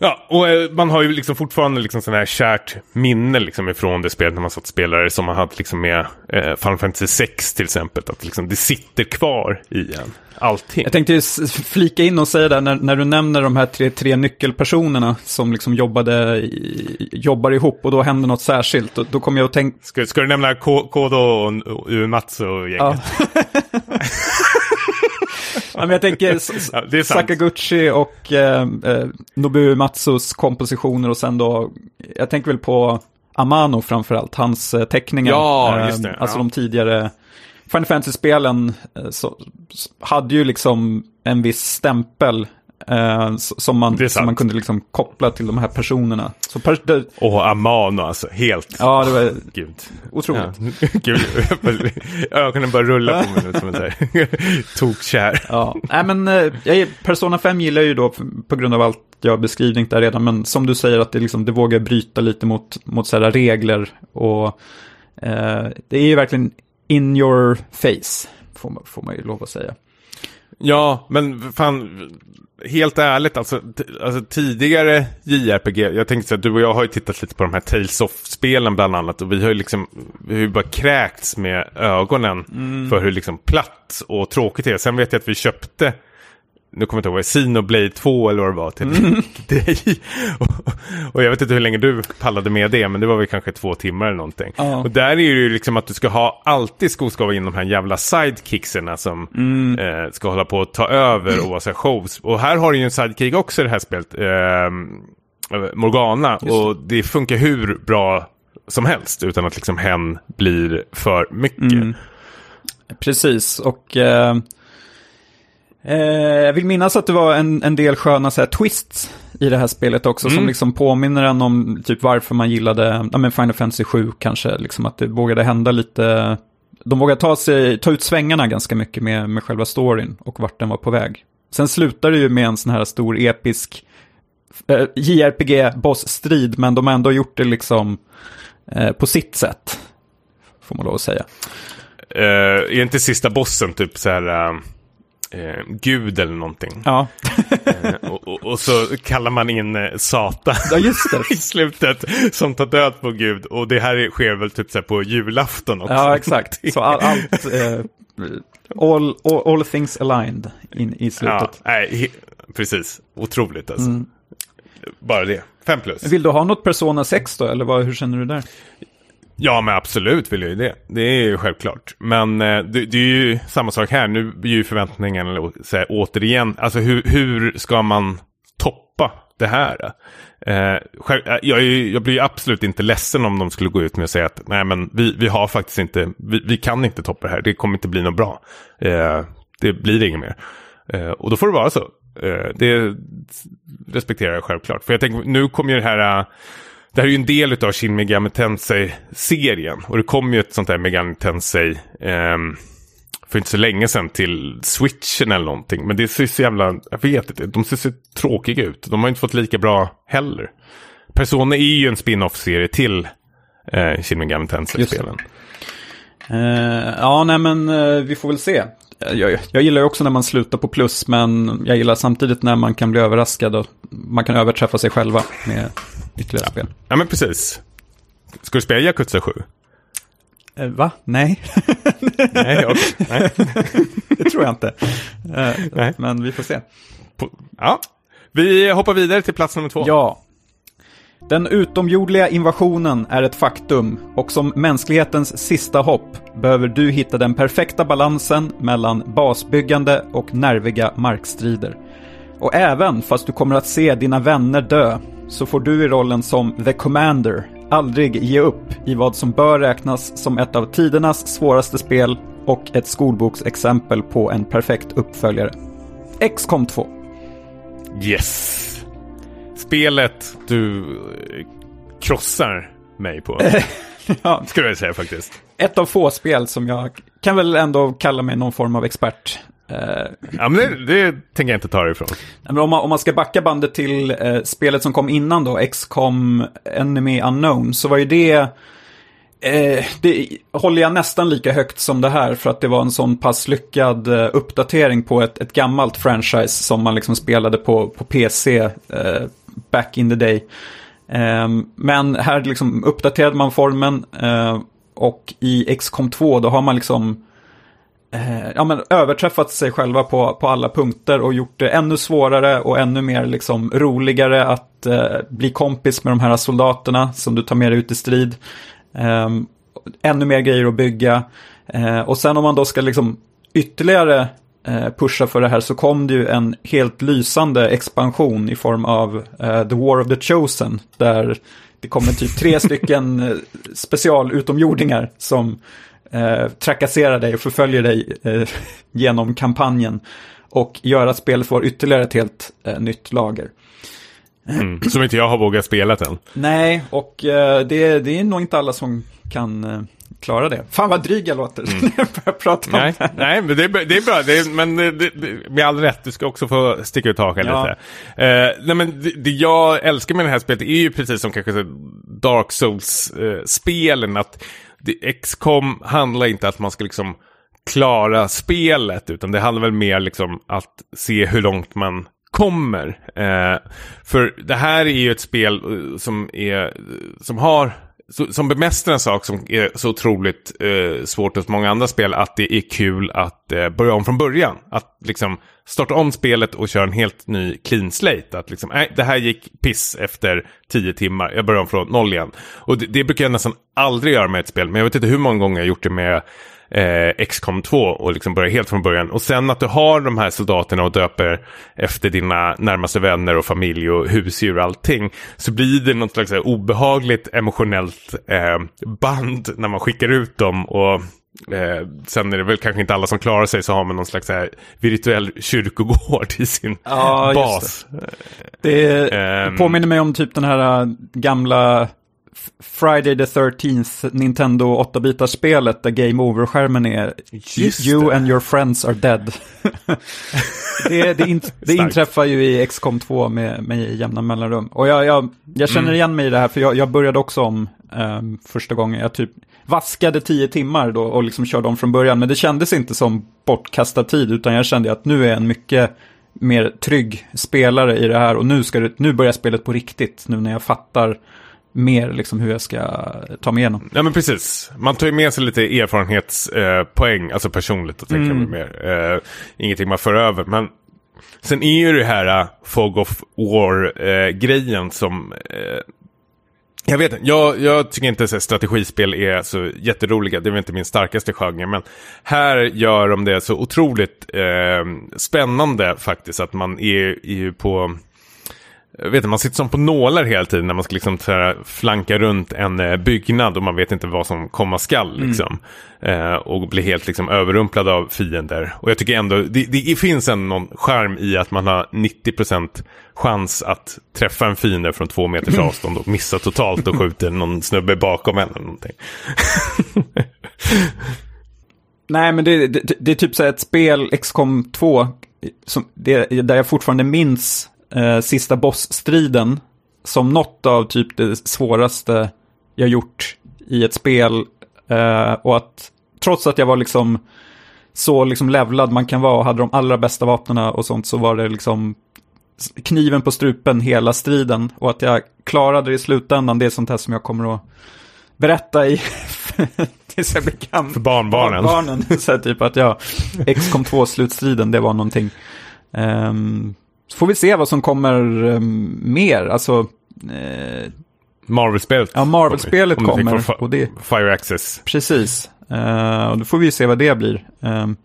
Ja, och eh, man har ju liksom fortfarande liksom sån här kärt minne liksom ifrån det spelet när man satt spelare som man hade liksom med eh, Final Fantasy 6 till exempel. Att liksom det sitter kvar i en. Allting. Jag tänkte flika in och säga där, när, när du nämner de här tre, tre nyckelpersonerna som liksom jobbade, jobbar ihop och då händer något särskilt. Då, då kommer jag att tänka... Ska, ska du nämna Kodo och Uematsu och gänget? Ja. <laughs> ja, men jag tänker ja, Sakaguchi och eh, eh, Nobuo Matsus kompositioner och sen då, jag tänker väl på Amano framförallt, hans eh, teckningar. Ja, just det. Eh, alltså de tidigare Final Fantasy-spelen hade ju liksom en viss stämpel Eh, som, man, som man kunde liksom koppla till de här personerna. Så per, det... Och Amano alltså, helt. Ja, det var Gud. otroligt. Ja. <laughs> Gud, <laughs> ögonen bara rulla på mig nu som en <laughs> tokkär. Ja, nej men eh, Persona 5 gillar jag ju då på grund av allt jag har beskrivit där redan. Men som du säger att det, liksom, det vågar bryta lite mot, mot så regler. Och eh, det är ju verkligen in your face, får man, får man ju lov att säga. Ja, men fan, helt ärligt, alltså, alltså tidigare JRPG, jag tänkte så att du och jag har ju tittat lite på de här Tales of-spelen bland annat och vi har ju liksom, vi har ju bara kräkts med ögonen mm. för hur liksom platt och tråkigt det är. Sen vet jag att vi köpte nu kommer jag inte ihåg, Xenoblade 2 eller vad det var till mm. <laughs> dig. och, och, jag vet inte hur länge du pallade med det, men det var väl kanske två timmar eller någonting. Ja. Och där är det ju liksom att du ska ha, alltid ska vara in de här jävla sidekickserna som mm. eh, ska hålla på att ta över och vara så här shows. Och här har du ju en sidekick också i det här spelet, eh, Morgana, och det funkar hur bra som helst utan att liksom hen blir för mycket. Mm. Precis, och... Eh, jag vill minnas att det var en, en del sköna så här, twists i det här spelet också mm. som liksom påminner en om typ varför man gillade ja, men Final Fantasy 7 kanske. Liksom att det vågade hända lite. De vågade ta, sig, ta ut svängarna ganska mycket med, med själva storyn och vart den var på väg. Sen slutar det ju med en sån här stor episk eh, JRPG-bossstrid men de har ändå gjort det liksom eh, på sitt sätt. Får man lov att säga. Uh, är inte sista bossen typ så här... Uh eh, gud eller någonting. Ja. eh, och, och, och, så kallar man in eh, Satan ja, just det. <laughs> i slutet som tar död på gud. Och det här sker väl typ så på julafton också. Ja, exakt. <laughs> Så all, allt, eh, all, all, all, things aligned in, i slutet. Ja, nej, precis. Otroligt alltså. Mm. Bara det. Fem plus. Vill du ha något Persona 6 då, eller vad, hur känner du där? Ja, men absolut vill jag ju det. Det är ju självklart. Men eh, det, det, är ju samma sak här. Nu blir ju förväntningen, så här, återigen, alltså hur, hur ska man toppa det här? Eh, själv, eh, jag, är, jag, blir absolut inte ledsen om de skulle gå ut med att säga att nej, men vi, vi har faktiskt inte, vi, vi, kan inte toppa det här. Det kommer inte bli något bra. Eh, det blir inget mer. Eh, och då får det vara så. Eh, det respekterar jag självklart. För jag tänker, nu kommer ju det här eh, det här är ju en del av Shin Megami Tensei-serien. Och det kom ju ett sånt här Megami Tensei eh, för inte så länge sedan till Switchen eller någonting. Men det ser så jävla, jag vet inte, de ser så tråkiga ut. De har inte fått lika bra heller. Persona är ju en spin-off-serie till eh, Shin Megami Tensei-spelen. Uh, ja, nej men uh, vi får väl se. Eh, jag, jag gillar ju också när man slutar på plus, men jag gillar samtidigt när man kan bli överraskad och man kan överträffa sig själva med ytterligare spel. Ja, men precis. Ska du spela Yakuza 7? Eh, va? Nej. <laughs> Nej, okej. Nej. <laughs> det tror jag inte. Eh, Nej. Men vi får se. Ja. Vi hoppar vidare till plats nummer två. Ja. Den utomjordliga invasionen är ett faktum och som mänsklighetens sista hopp behöver du hitta den perfekta balansen mellan basbyggande och nerviga markstrider. Och även fast du kommer att se dina vänner dö så får du i rollen som The Commander aldrig ge upp i vad som bör räknas som ett av tidernas svåraste spel och ett skolboksexempel på en perfekt uppföljare. XCOM 2. Yes. Spelet du eh, krossar mig på. <laughs> Ja, Skulle jag säga faktiskt. ett av få spel som jag kan väl ändå kalla mig någon form av expert. Eh, Ja, men det, det tänker jag inte ta ifrån. men om, man, om man ska backa bandet till eh, spelet som kom innan då, XCOM Enemy Unknown, så var ju det, eh, det håller jag nästan lika högt som det här för att det var en sån pass lyckad eh, uppdatering på ett, ett gammalt franchise som man liksom spelade på, på PC eh, back in the day. Ehm, men här liksom uppdaterade man formen eh, och i XCOM 2 då har man liksom eh, ja, men överträffat sig själva på, på alla punkter och gjort det ännu svårare och ännu mer liksom roligare att eh, bli kompis med de här soldaterna som du tar med dig ut i strid. Eh, ännu mer grejer att bygga. Eh, och sen om man då ska liksom ytterligare eh, pusha för det här så kom det ju en helt lysande expansion i form av eh, The War of the Chosen. Där det kommer typ tre stycken eh, specialutomjordingar som eh, trakasserar dig och förföljer dig eh, <laughs> genom kampanjen. Och gör att spelet får ytterligare ett helt eh, nytt lager. Mm. Som inte jag har vågat spela än. Nej, och eh, det, det är nog inte alla som kan eh, klara det. Fan vad dryg jag låter när <laughs> jag börjar prata om Nej, det. nej men det är, det är bra. Det är, men det, det, med all rätt, du ska också få sticka ut hakan Ja. lite. Eh, nej, men det, det jag älskar med det här spelet är ju precis som kanske Dark Souls-spelen. att det, XCOM handlar inte att man ska liksom klara spelet, utan det handlar väl mer liksom att se hur långt man kommer. Eh, för det här är ju ett spel eh, som, är, som har som bemästrar en sak som är så otroligt eh, svårt hos många andra spel, att det är kul att eh, börja om från början. Att liksom starta om spelet och köra en helt ny clean slate. Att liksom, nej, det här gick piss efter tio timmar, jag börjar om från noll igen. Och det, det brukar jag nästan aldrig göra med ett spel, men jag vet inte hur många gånger jag har gjort det med eh, XCOM 2 och liksom börja helt från början. Och sen att du har de här soldaterna och döper efter dina närmaste vänner och familj och husdjur och allting. Så blir det något slags obehagligt emotionellt eh, band när man skickar ut dem. Och eh, sen är det väl kanske inte alla som klarar sig så har man någon slags här virtuell kyrkogård i sin Ja, bas. Det Ehm. påminner mig om typ den här äh, gamla Friday the 13th Nintendo 8-bitars-spelet där Game Over-skärmen är You det. and your friends are dead. <laughs> det det, in, det inträffar ju i XCOM 2 med, med jämna mellanrum. Och jag, jag, jag känner Mm. igen mig i det här för jag, jag började också om ehm, första gången. Jag typ vaskade tio timmar då och liksom körde om från början. Men det kändes inte som bortkastad tid utan jag kände att nu är jag en mycket mer trygg spelare i det här och nu, ska det, nu börjar spelet på riktigt. Nu när jag fattar mer liksom hur jag ska ta mig igenom. Ja men precis. Man tar ju med sig lite erfarenhetspoäng, eh, alltså personligt och tänker Mm. mer. Eh, ingenting man för över. Men sen är ju det här uh, Fog of War-grejen som... Eh, jag vet jag, jag tycker inte att strategispel är så jätteroliga. Det är väl inte min starkaste genre. Men här gör de det så otroligt eh, spännande faktiskt. Att man är, är ju på jag vet man sitter som på nålar hela tiden när man ska liksom här, flanka runt en eh, byggnad och man vet inte vad som komma skall. Liksom. Eh, och blir helt liksom, överrumplad av fiender. Och jag tycker ändå, det, det finns en någon charm i att man har 90% chans att träffa en fiende från två meters avstånd och missa totalt och skjuter <laughs> någon snubbe bakom en eller någonting. <laughs> Nej, men det, det, det är typ så här ett spel, XCOM 2, som, det, där jag fortfarande minns eh, sista bossstriden som något av typ det svåraste jag gjort i ett spel. Eh, och att trots att jag var liksom så liksom levlad man kan vara och hade de allra bästa vapnen och sånt så var det liksom kniven på strupen hela striden. Och att jag klarade det i slutändan, det är sånt här som jag kommer att berätta i <laughs> tills jag blir gammal. För barnbarnen. barnbarnen. så här, typ att jag, XCOM 2-slutstriden, det var någonting. Um, så får vi se vad som kommer um, mer. Alltså, uh, Marvel-spelet. Ja, Marvel-spelet kommer. Fi och det, Fire Access. Precis. Uh, och då får vi se vad det blir. Um,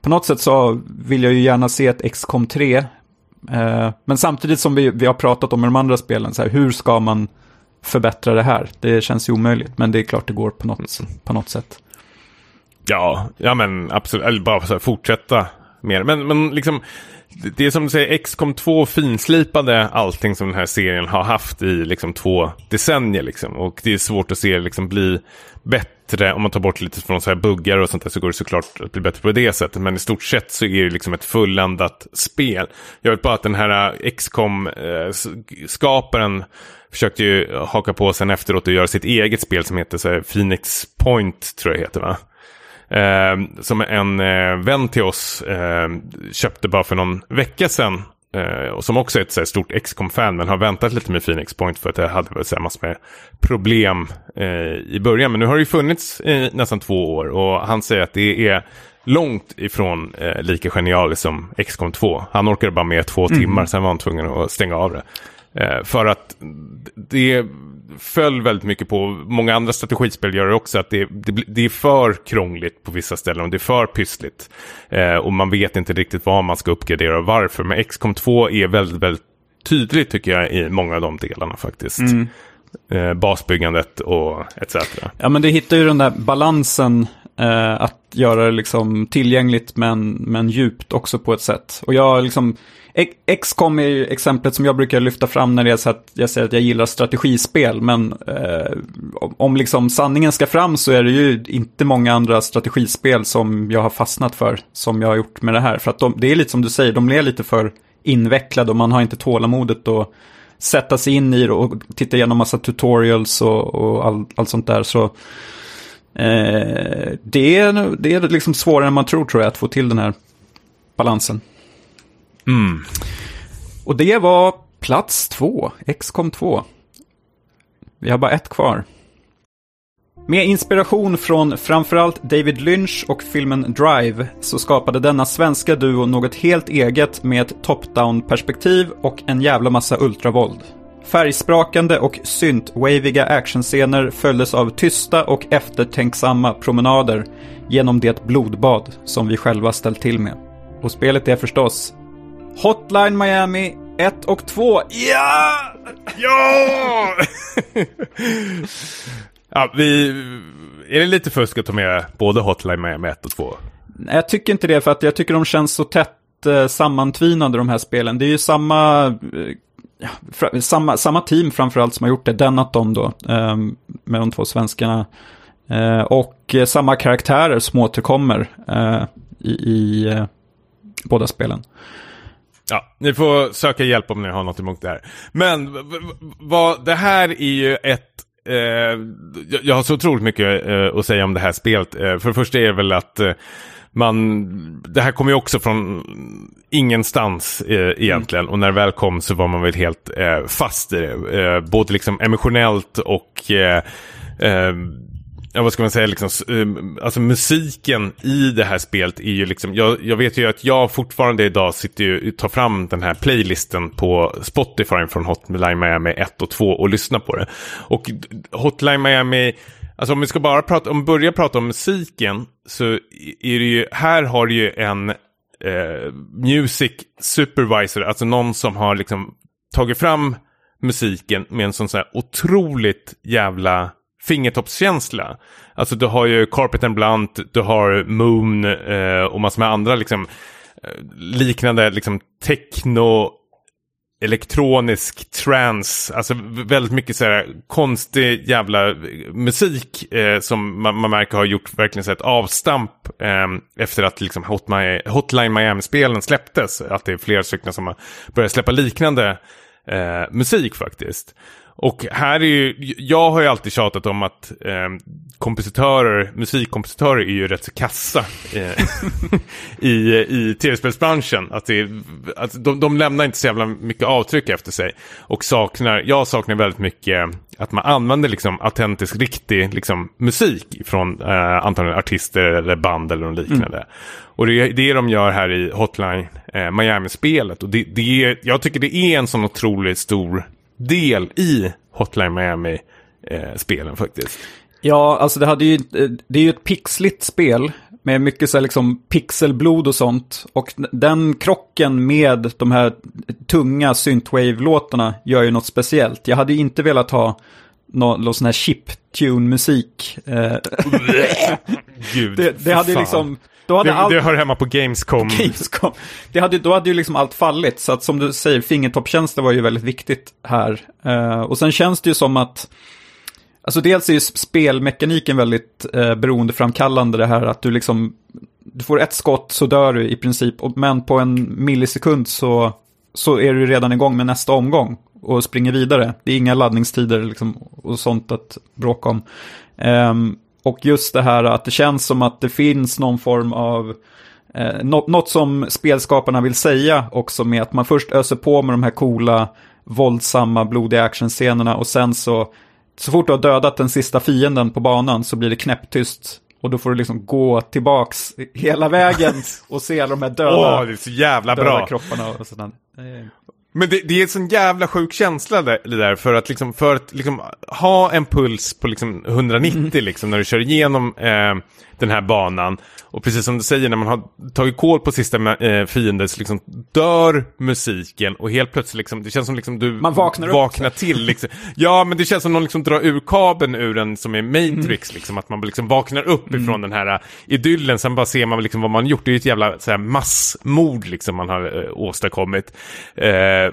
på något sätt så vill jag ju gärna se ett XCOM 3. Uh, men samtidigt som vi, vi har pratat om de andra spelen, så här, hur ska man förbättra det här? Det känns ju omöjligt, men det är klart det går på något, på något sätt. Ja, ja men absolut. Eller bara så här, fortsätta mer. Men, men liksom, det är som du säger, XCOM 2 finslipade allting som den här serien har haft i liksom två decennier. Liksom. Och det är svårt att se det liksom bli bättre, om man tar bort lite från så här buggar och sånt där så går det såklart att bli bättre på det sättet. Men i stort sett så är det liksom ett fulländat spel. Jag vet bara att den här eh, XCOM-skaparen eh, försökte ju haka på sen efteråt och göra sitt eget spel som heter så här, Phoenix Point, tror jag heter va? Eh, som en eh, vän till oss eh, köpte bara för någon vecka sedan. Eh, och som också är ett så här, stort XCOM-fan men har väntat lite med Phoenix Point för att det hade väl så här, massor med problem eh, i början. Men nu har det ju funnits i nästan två år och han säger att det är långt ifrån eh, lika genialiskt som XCOM 2. Han orkade bara med två mm. timmar, sen var han tvungen att stänga av det. Eh, för att det föll väldigt mycket på, många andra strategispel gör det också, att det, det, det är för krångligt på vissa ställen och det är för pyssligt. Eh, och man vet inte riktigt vad man ska uppgradera och varför. Men XCOM 2 är väldigt, väldigt tydligt tycker jag i många av de delarna faktiskt. Mm. Eh, basbyggandet och etc. Ja men det hittar ju den där balansen eh, att göra det liksom tillgängligt men, men djupt också på ett sätt. Och jag liksom XCOM är ju exemplet som jag brukar lyfta fram när det är så att jag säger att jag gillar strategispel. Men eh, om liksom sanningen ska fram så är det ju inte många andra strategispel som jag har fastnat för. Som jag har gjort med det här. För att de, det är lite som du säger, de är lite för invecklade och man har inte tålamodet att sätta sig in i det och titta igenom massa tutorials och, och allt all sånt där. Så eh, det, är, det är liksom svårare än man tror tror jag att få till den här balansen. Mm. Och det var plats två, XCOM 2. Vi har bara ett kvar. Med inspiration från framförallt David Lynch och filmen Drive så skapade denna svenska duo något helt eget med ett top-down perspektiv och en jävla massa ultravåld. Färgsprakande och synt-waviga actionscener följdes av tysta och eftertänksamma promenader genom det blodbad som vi själva ställt till med. Och spelet är förstås Hotline Miami 1 och 2. Ja! Ja! ja, vi... Är det lite fusk att ta med både Hotline Miami 1 och 2? Nej, jag tycker inte det, för att jag tycker de känns så tätt eh, sammantvinade de här spelen. Det är ju samma, ja, samma, samma team framförallt som har gjort det, Denaton då, eh, med de två svenskarna. Eh, och eh, samma karaktärer som återkommer eh, i, i eh, båda spelen. Ja, ni får söka hjälp om ni har något emot det här. Men vad, det här är ju ett Eh, jag har så otroligt mycket eh, att säga om det här spelet. Eh, för det första är det väl att eh, man, det här kommer ju också från ingenstans eh, egentligen. Mm. Och när det väl kom så var man väl helt eh, fast i det. Eh, både liksom emotionellt och eh, eh, ja, vad ska man säga, liksom, alltså musiken i det här spelet är ju liksom, jag, jag vet ju att jag fortfarande idag sitter och tar fram den här playlisten på Spotify från Hotline Miami 1 och 2 och lyssnar på det. Och Hotline Miami, alltså om vi ska bara prata, om börja prata om musiken så är det ju, här har du ju en eh, music supervisor, alltså någon som har liksom tagit fram musiken med en sån här otroligt jävla fingertoppskänsla. Alltså du har ju Carpet and Blunt, du har Moon eh, och massor med andra liksom eh, liknande liksom techno elektronisk trance, alltså väldigt mycket så här konstig jävla musik eh, som man, man, märker har gjort verkligen så ett avstamp eh, efter att liksom Hot My, Hotline Miami-spelen släpptes. Att det är flera stycken som har börjat släppa liknande eh, musik faktiskt. Och här är ju, jag har ju alltid tjatat om att eh, kompositörer, musikkompositörer är ju rätt så kassa eh, <laughs> i, i tv-spelsbranschen. Att, det, att de, de lämnar inte så jävla mycket avtryck efter sig. Och saknar, jag saknar väldigt mycket att man använder liksom autentisk, riktig liksom, musik från eh, antagligen artister eller band eller något liknande. Mm. Och det är det de gör här i Hotline eh, Miami-spelet. Och det, det är, jag tycker det är en sån otroligt stor del i Hotline Miami-spelen eh, faktiskt. Ja, alltså det, hade ju, det är ju ett pixligt spel med mycket så här liksom pixelblod och sånt. Och den krocken med de här tunga synthwave-låtarna gör ju något speciellt. Jag hade ju inte velat ha någon, någon sån här chip-tune-musik. Eh, <laughs> det, det hade ju liksom då hade det, allt... det hör hemma på Gamescom. <laughs> Gamescom. Det hade, då hade ju liksom allt fallit. Så att som du säger, fingertopptjänster var ju väldigt viktigt här. Uh, och sen känns det ju som att, alltså dels är ju spelmekaniken väldigt uh, beroendeframkallande det här att du liksom, du får ett skott så dör du i princip. Men på en millisekund så, så är du redan igång med nästa omgång och springer vidare. Det är inga laddningstider liksom, och sånt att bråka om. Um, och just det här att det känns som att det finns någon form av eh, något, något som spelskaparna vill säga också med att man först öser på med de här coola, våldsamma, blodiga actionscenerna och sen så, så fort du har dödat den sista fienden på banan så blir det knäpptyst och då får du liksom gå tillbaks hela vägen <laughs> och se alla de här döda, oh, det är så jävla bra. kropparna och sådär. Men det, det är en sån jävla sjuk känsla det, det där för att liksom, för att liksom ha en puls på liksom 190 mm. liksom när du kör igenom eh, den här banan. Och precis som du säger, när man har tagit koll på sista eh, fienden så liksom dör musiken och helt plötsligt liksom, det känns som liksom du man vaknar, vaknar till. Liksom. Ja, men det känns som någon liksom drar ur kabeln ur den som är Matrix, mm. liksom, att man liksom vaknar upp mm. ifrån den här uh, idyllen, sen bara ser man liksom vad man gjort. Det är ju ett jävla så här, massmord liksom man har uh, åstadkommit. Uh,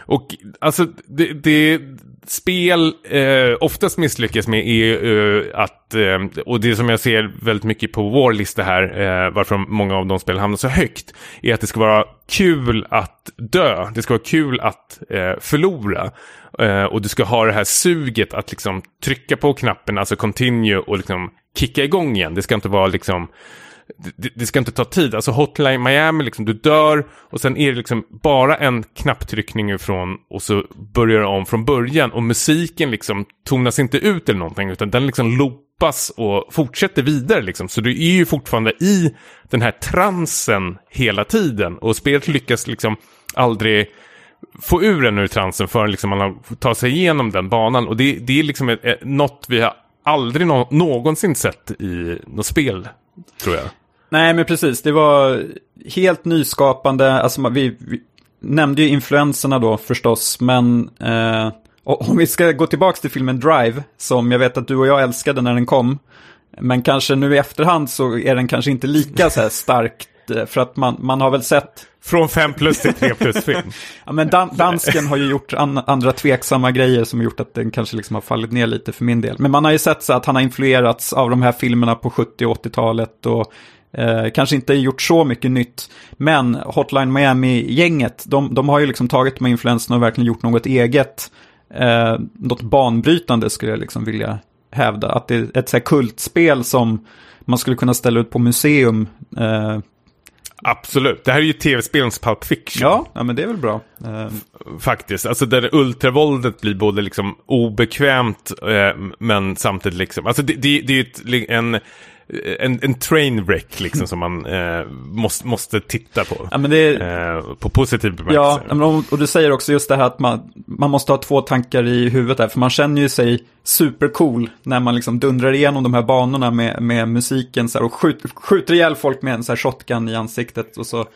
och alltså, det, det spel eh, oftast misslyckas med är eh, att, eh, och det som jag ser väldigt mycket på vår lista här, eh, varför många av de spel hamnar så högt, är att det ska vara kul att dö. Det ska vara kul att eh, förlora. Eh, och du ska ha det här suget att liksom trycka på knappen, alltså continue och liksom kicka igång igen. Det ska inte vara liksom det, det, ska inte ta tid. Alltså Hotline Miami, liksom, du dör och sen är det liksom bara en knapptryckning ifrån och så börjar det om från början. Och musiken liksom tonas inte ut eller någonting utan den liksom loopas och fortsätter vidare liksom. Så du är ju fortfarande i den här transen hela tiden och spelet lyckas liksom aldrig få ur en ur transen förrän liksom man har tagit sig igenom den banan. Och det, det är liksom ett, ett, något vi har aldrig no någonsin sett i något spel, tror jag. Nej, men precis. Det var helt nyskapande. Alltså, vi, vi nämnde ju influenserna då förstås, men eh, om vi ska gå tillbaka till filmen Drive, som jag vet att du och jag älskade när den kom, men kanske nu i efterhand så är den kanske inte lika så här starkt, eh, för att man, man har väl sett... Från 5 plus till 3 plus film. <laughs> ja, men dan dansken har ju gjort an andra tveksamma grejer som har gjort att den kanske liksom har fallit ner lite för min del. Men man har ju sett så att han har influerats av de här filmerna på 70 och 80-talet och Eh, kanske inte gjort så mycket nytt, men Hotline Miami-gänget, de, de har ju liksom tagit de här influenserna och verkligen gjort något eget. Eh, något banbrytande skulle jag liksom vilja hävda. Att det är ett så här kultspel som man skulle kunna ställa ut på museum. Eh, Absolut, det här är ju tv-spelens Pulp Fiction. Ja, ja, men det är väl bra. Uh... Faktiskt, alltså där ultravåldet blir både liksom obekvämt eh, men samtidigt liksom, alltså det, det, det är ju en en, en trainwreck liksom som man eh, måste, måste titta på. Ja, men det är... eh, på positiv bemärkelse. Ja, och du säger också just det här att man, man måste ha två tankar i huvudet där. För man känner ju sig supercool när man liksom dundrar igenom de här banorna med, med musiken så här, och skjuter, skjuter ihjäl folk med en så här shotgun i ansiktet. Och så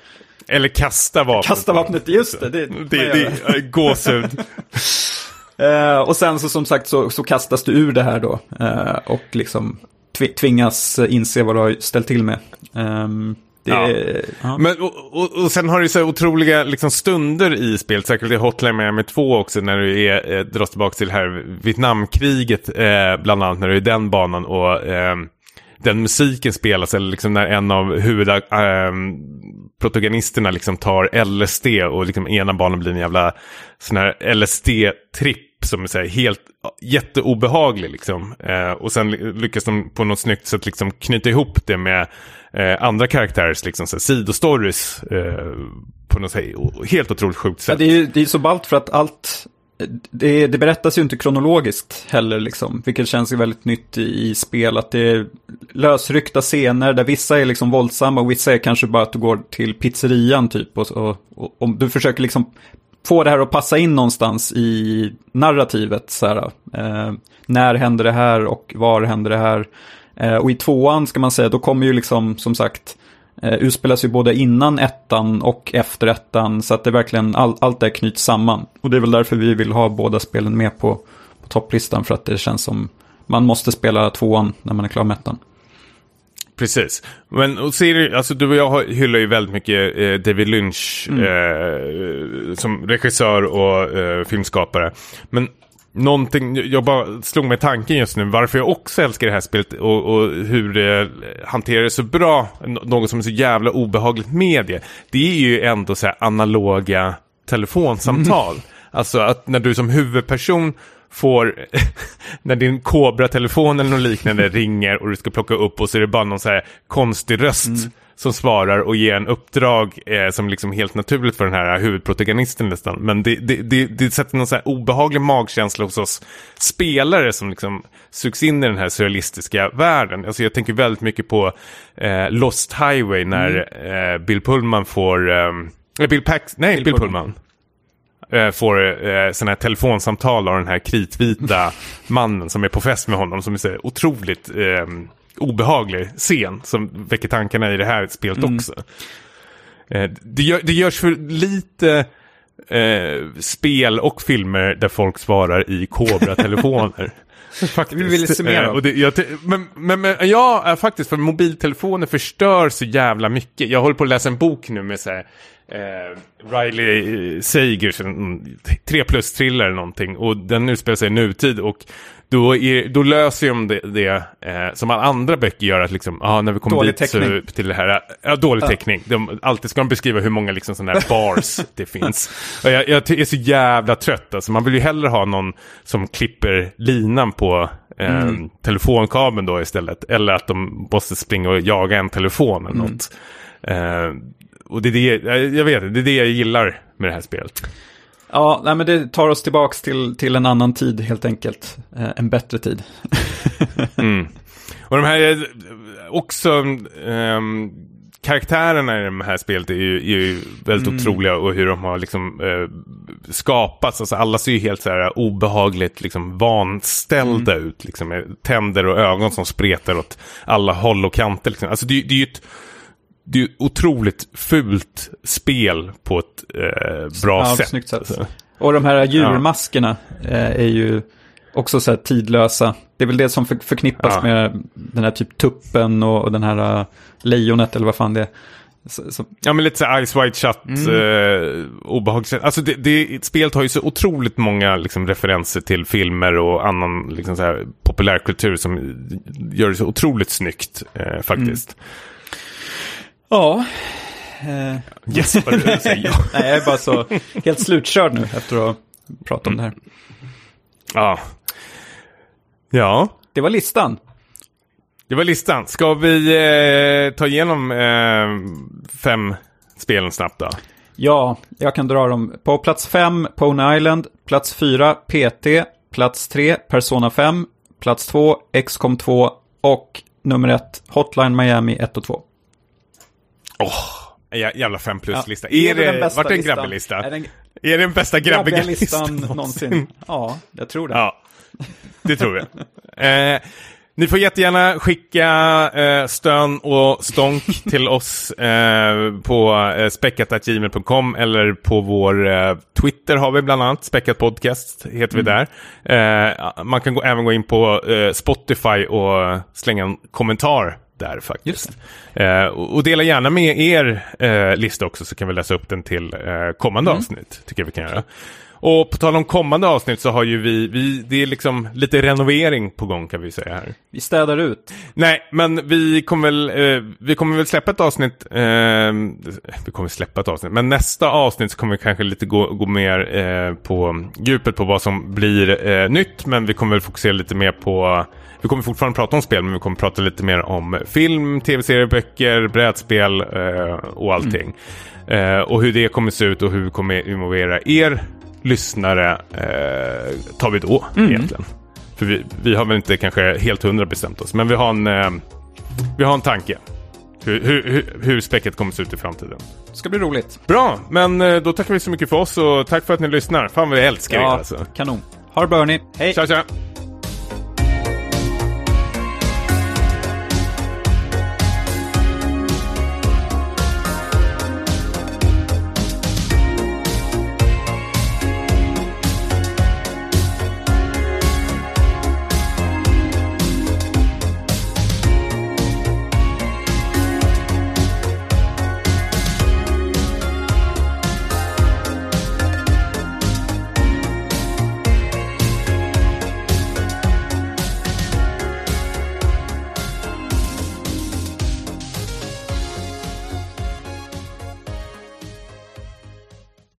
Eller kasta vapnet. Kasta vapnet, just det. Det, det, det, det gåshud. uh, <laughs> och sen så som sagt så, så kastas du ur det här då. Uh, och liksom tvingas inse vad du har ställt till med. Um, ja. ja. Men, och, och, och, sen har du så otroliga liksom, stunder i spelet, säkert i Hotline Miami 2 också, när du är, eh, dras tillbaka till det här Vietnamkriget, eh, bland annat när du är i den banan och eh, den musiken spelas, eller liksom när en av huvudprotagonisterna ehm, liksom tar LSD och liksom ena banan blir en jävla sån här LSD-tripp som är så här helt jätteobehaglig liksom. Eh, och sen lyckas de på något snyggt sätt liksom knyta ihop det med eh, andra karaktärers liksom, så här, sidostories eh, på något sätt, helt otroligt sjukt sätt. Ja, det är ju det är så ballt för att allt, det, det, berättas ju inte kronologiskt heller, liksom, vilket känns väldigt nytt i, i, spel. Att det är lösryckta scener där vissa är liksom våldsamma och vissa är kanske bara att du går till pizzerian typ. Och, och, och, och du försöker liksom få det här att passa in någonstans i narrativet. Så här, eh, när händer det här och var händer det här? Eh, och i tvåan ska man säga, då kommer ju liksom som sagt eh, utspelas ju både innan ettan och efter ettan. Så att det verkligen, all, allt det knyts samman. Och det är väl därför vi vill ha båda spelen med på, på topplistan. För att det känns som man måste spela tvåan när man är klar med ettan. Precis. Men och ser, alltså, du och jag hyllar ju väldigt mycket eh, David Lynch mm. eh, som regissör och eh, filmskapare. Men någonting, jag bara slog mig tanken just nu varför jag också älskar det här spelet och, och hur det hanterar så bra, något som är så jävla obehagligt med det. Det är ju ändå så här analoga telefonsamtal. Mm. Alltså att när du som huvudperson får, <laughs> när din Cobra-telefon eller något liknande ringer och du ska plocka upp och så är det bara någon så här konstig röst mm. som svarar och ger en uppdrag eh, som liksom helt naturligt för den här huvudprotagonisten nästan. Men det, det, det, det sätter någon så här obehaglig magkänsla hos oss spelare som liksom sugs in i den här surrealistiska världen. Alltså jag tänker väldigt mycket på eh, Lost Highway när mm. eh, Bill Pullman får, eh, Bill Pax, nej Bill, Bill Pullman. Pullman eh, får eh, sådana här telefonsamtal av den här kritvita <laughs> mannen som är på fest med honom som är så otroligt eh, obehaglig scen som väcker tankarna i det här spelet mm. också. Eh, det, gör, det görs för lite eh, spel och filmer där folk svarar i Cobra-telefoner. <laughs> Faktiskt. Vi vill se mer av. Eh, men, men, men ja, faktiskt, för mobiltelefoner förstör så jävla mycket. Jag håller på att läsa en bok nu med så här, eh, Riley Sagers, en 3 plus thriller eller någonting. Och den utspelar sig i nutid och då, är, då löser de det, det eh, som alla andra böcker gör, att liksom, ah, när vi kommer dålig dit så, till det här, ja, dålig ja. teckning. De, alltid ska de beskriva hur många liksom sådana här <laughs> bars det finns. Och jag, jag, är så jävla trött, alltså man vill ju hellre ha någon som klipper linan på eh, mm. telefonkabeln då istället. Eller att de måste springa och jaga en telefon eller mm. något. Eh, och det är det, jag vet det är det jag gillar med det här spelet. Ja, nej, men det tar oss tillbaka till, till en annan tid helt enkelt. Eh, en bättre tid. <laughs> mm. Och de här är också... Um, karaktärerna i det här spelet är ju, är ju väldigt mm. otroliga och hur de har liksom eh, skapats. Alltså alla ser ju helt så här obehagligt liksom vanställda mm. ut. Liksom, med tänder och ögon som spretar åt alla håll och kanter. Liksom. Alltså det, det är ju ett det är otroligt fult spel på ett eh, bra ja, sätt. Sätt. Och de här djurmaskerna ja. eh, är ju också så här tidlösa. Det är väl det som för, förknippas ja. med den här typ tuppen och, och den här uh, lejonet eller vad fan det är. Så, så. Ja men lite så Ice White Shut mm. eh, obehagligt. Alltså det, det, spelet har ju så otroligt många liksom, referenser till filmer och annan liksom, så här, populärkultur som gör det så otroligt snyggt eh, faktiskt. Mm. Ja. Eh. Yes, vad säger. <laughs> Nej, jag är bara så helt slutkörd nu efter att ha pratat om det här. Ja. Ja. Det var listan. Det var listan. Ska vi eh, ta igenom eh, fem spelen snabbt då? Ja, jag kan dra dem. På plats fem, Pony Island. Plats fyra, PT. Plats tre, Persona 5. Plats två, XCOM 2. Och nummer ett, Hotline Miami 1 och 2. Åh, oh, jävla fem plus-lista. Ja, är, är det, vart är en grabbig lista? Är, den, är det den bästa grabbiga listan <laughs> någonsin? någonsin? Ja, jag tror det. Ja, det tror jag. eh, Ni får jättegärna skicka eh, stön och stånk <laughs> till oss eh, på eh, späckat.gmail.com eller på vår eh, Twitter har vi bland annat, Späckat Podcast heter vi där. Eh, man kan gå, även gå in på eh, Spotify och slänga en kommentar där faktiskt. Eh, och och dela gärna med er eh, lista också så kan vi läsa upp den till eh, kommande avsnitt. Tycker jag vi kan göra. Och på tal om kommande avsnitt så har ju vi, vi, det är liksom lite renovering på gång kan vi säga här. Vi städar ut. Nej, men vi kommer väl, eh, vi kommer väl släppa ett avsnitt, eh, vi kommer släppa ett avsnitt, men nästa avsnitt så kommer vi kanske lite gå, gå mer eh, på djupet på vad som blir eh, nytt, men vi kommer väl fokusera lite mer på vi kommer fortfarande prata om spel, men vi kommer prata lite mer om film, tv-serier, böcker, brädspel eh, och allting. Eh, och hur det kommer se ut och hur vi kommer involvera er lyssnare eh, tar vi då egentligen. För vi, vi har väl inte kanske helt hundra bestämt oss, men vi har en, eh, vi har en tanke. Hur, hur, hur, späcket kommer se ut i framtiden. Det ska bli roligt. Bra, men eh, då tackar vi så mycket för oss och tack för att ni lyssnar. Fan vad jag älskar er Ja, alltså. kanon. Ha det bra hörni. Hej! Tja tja!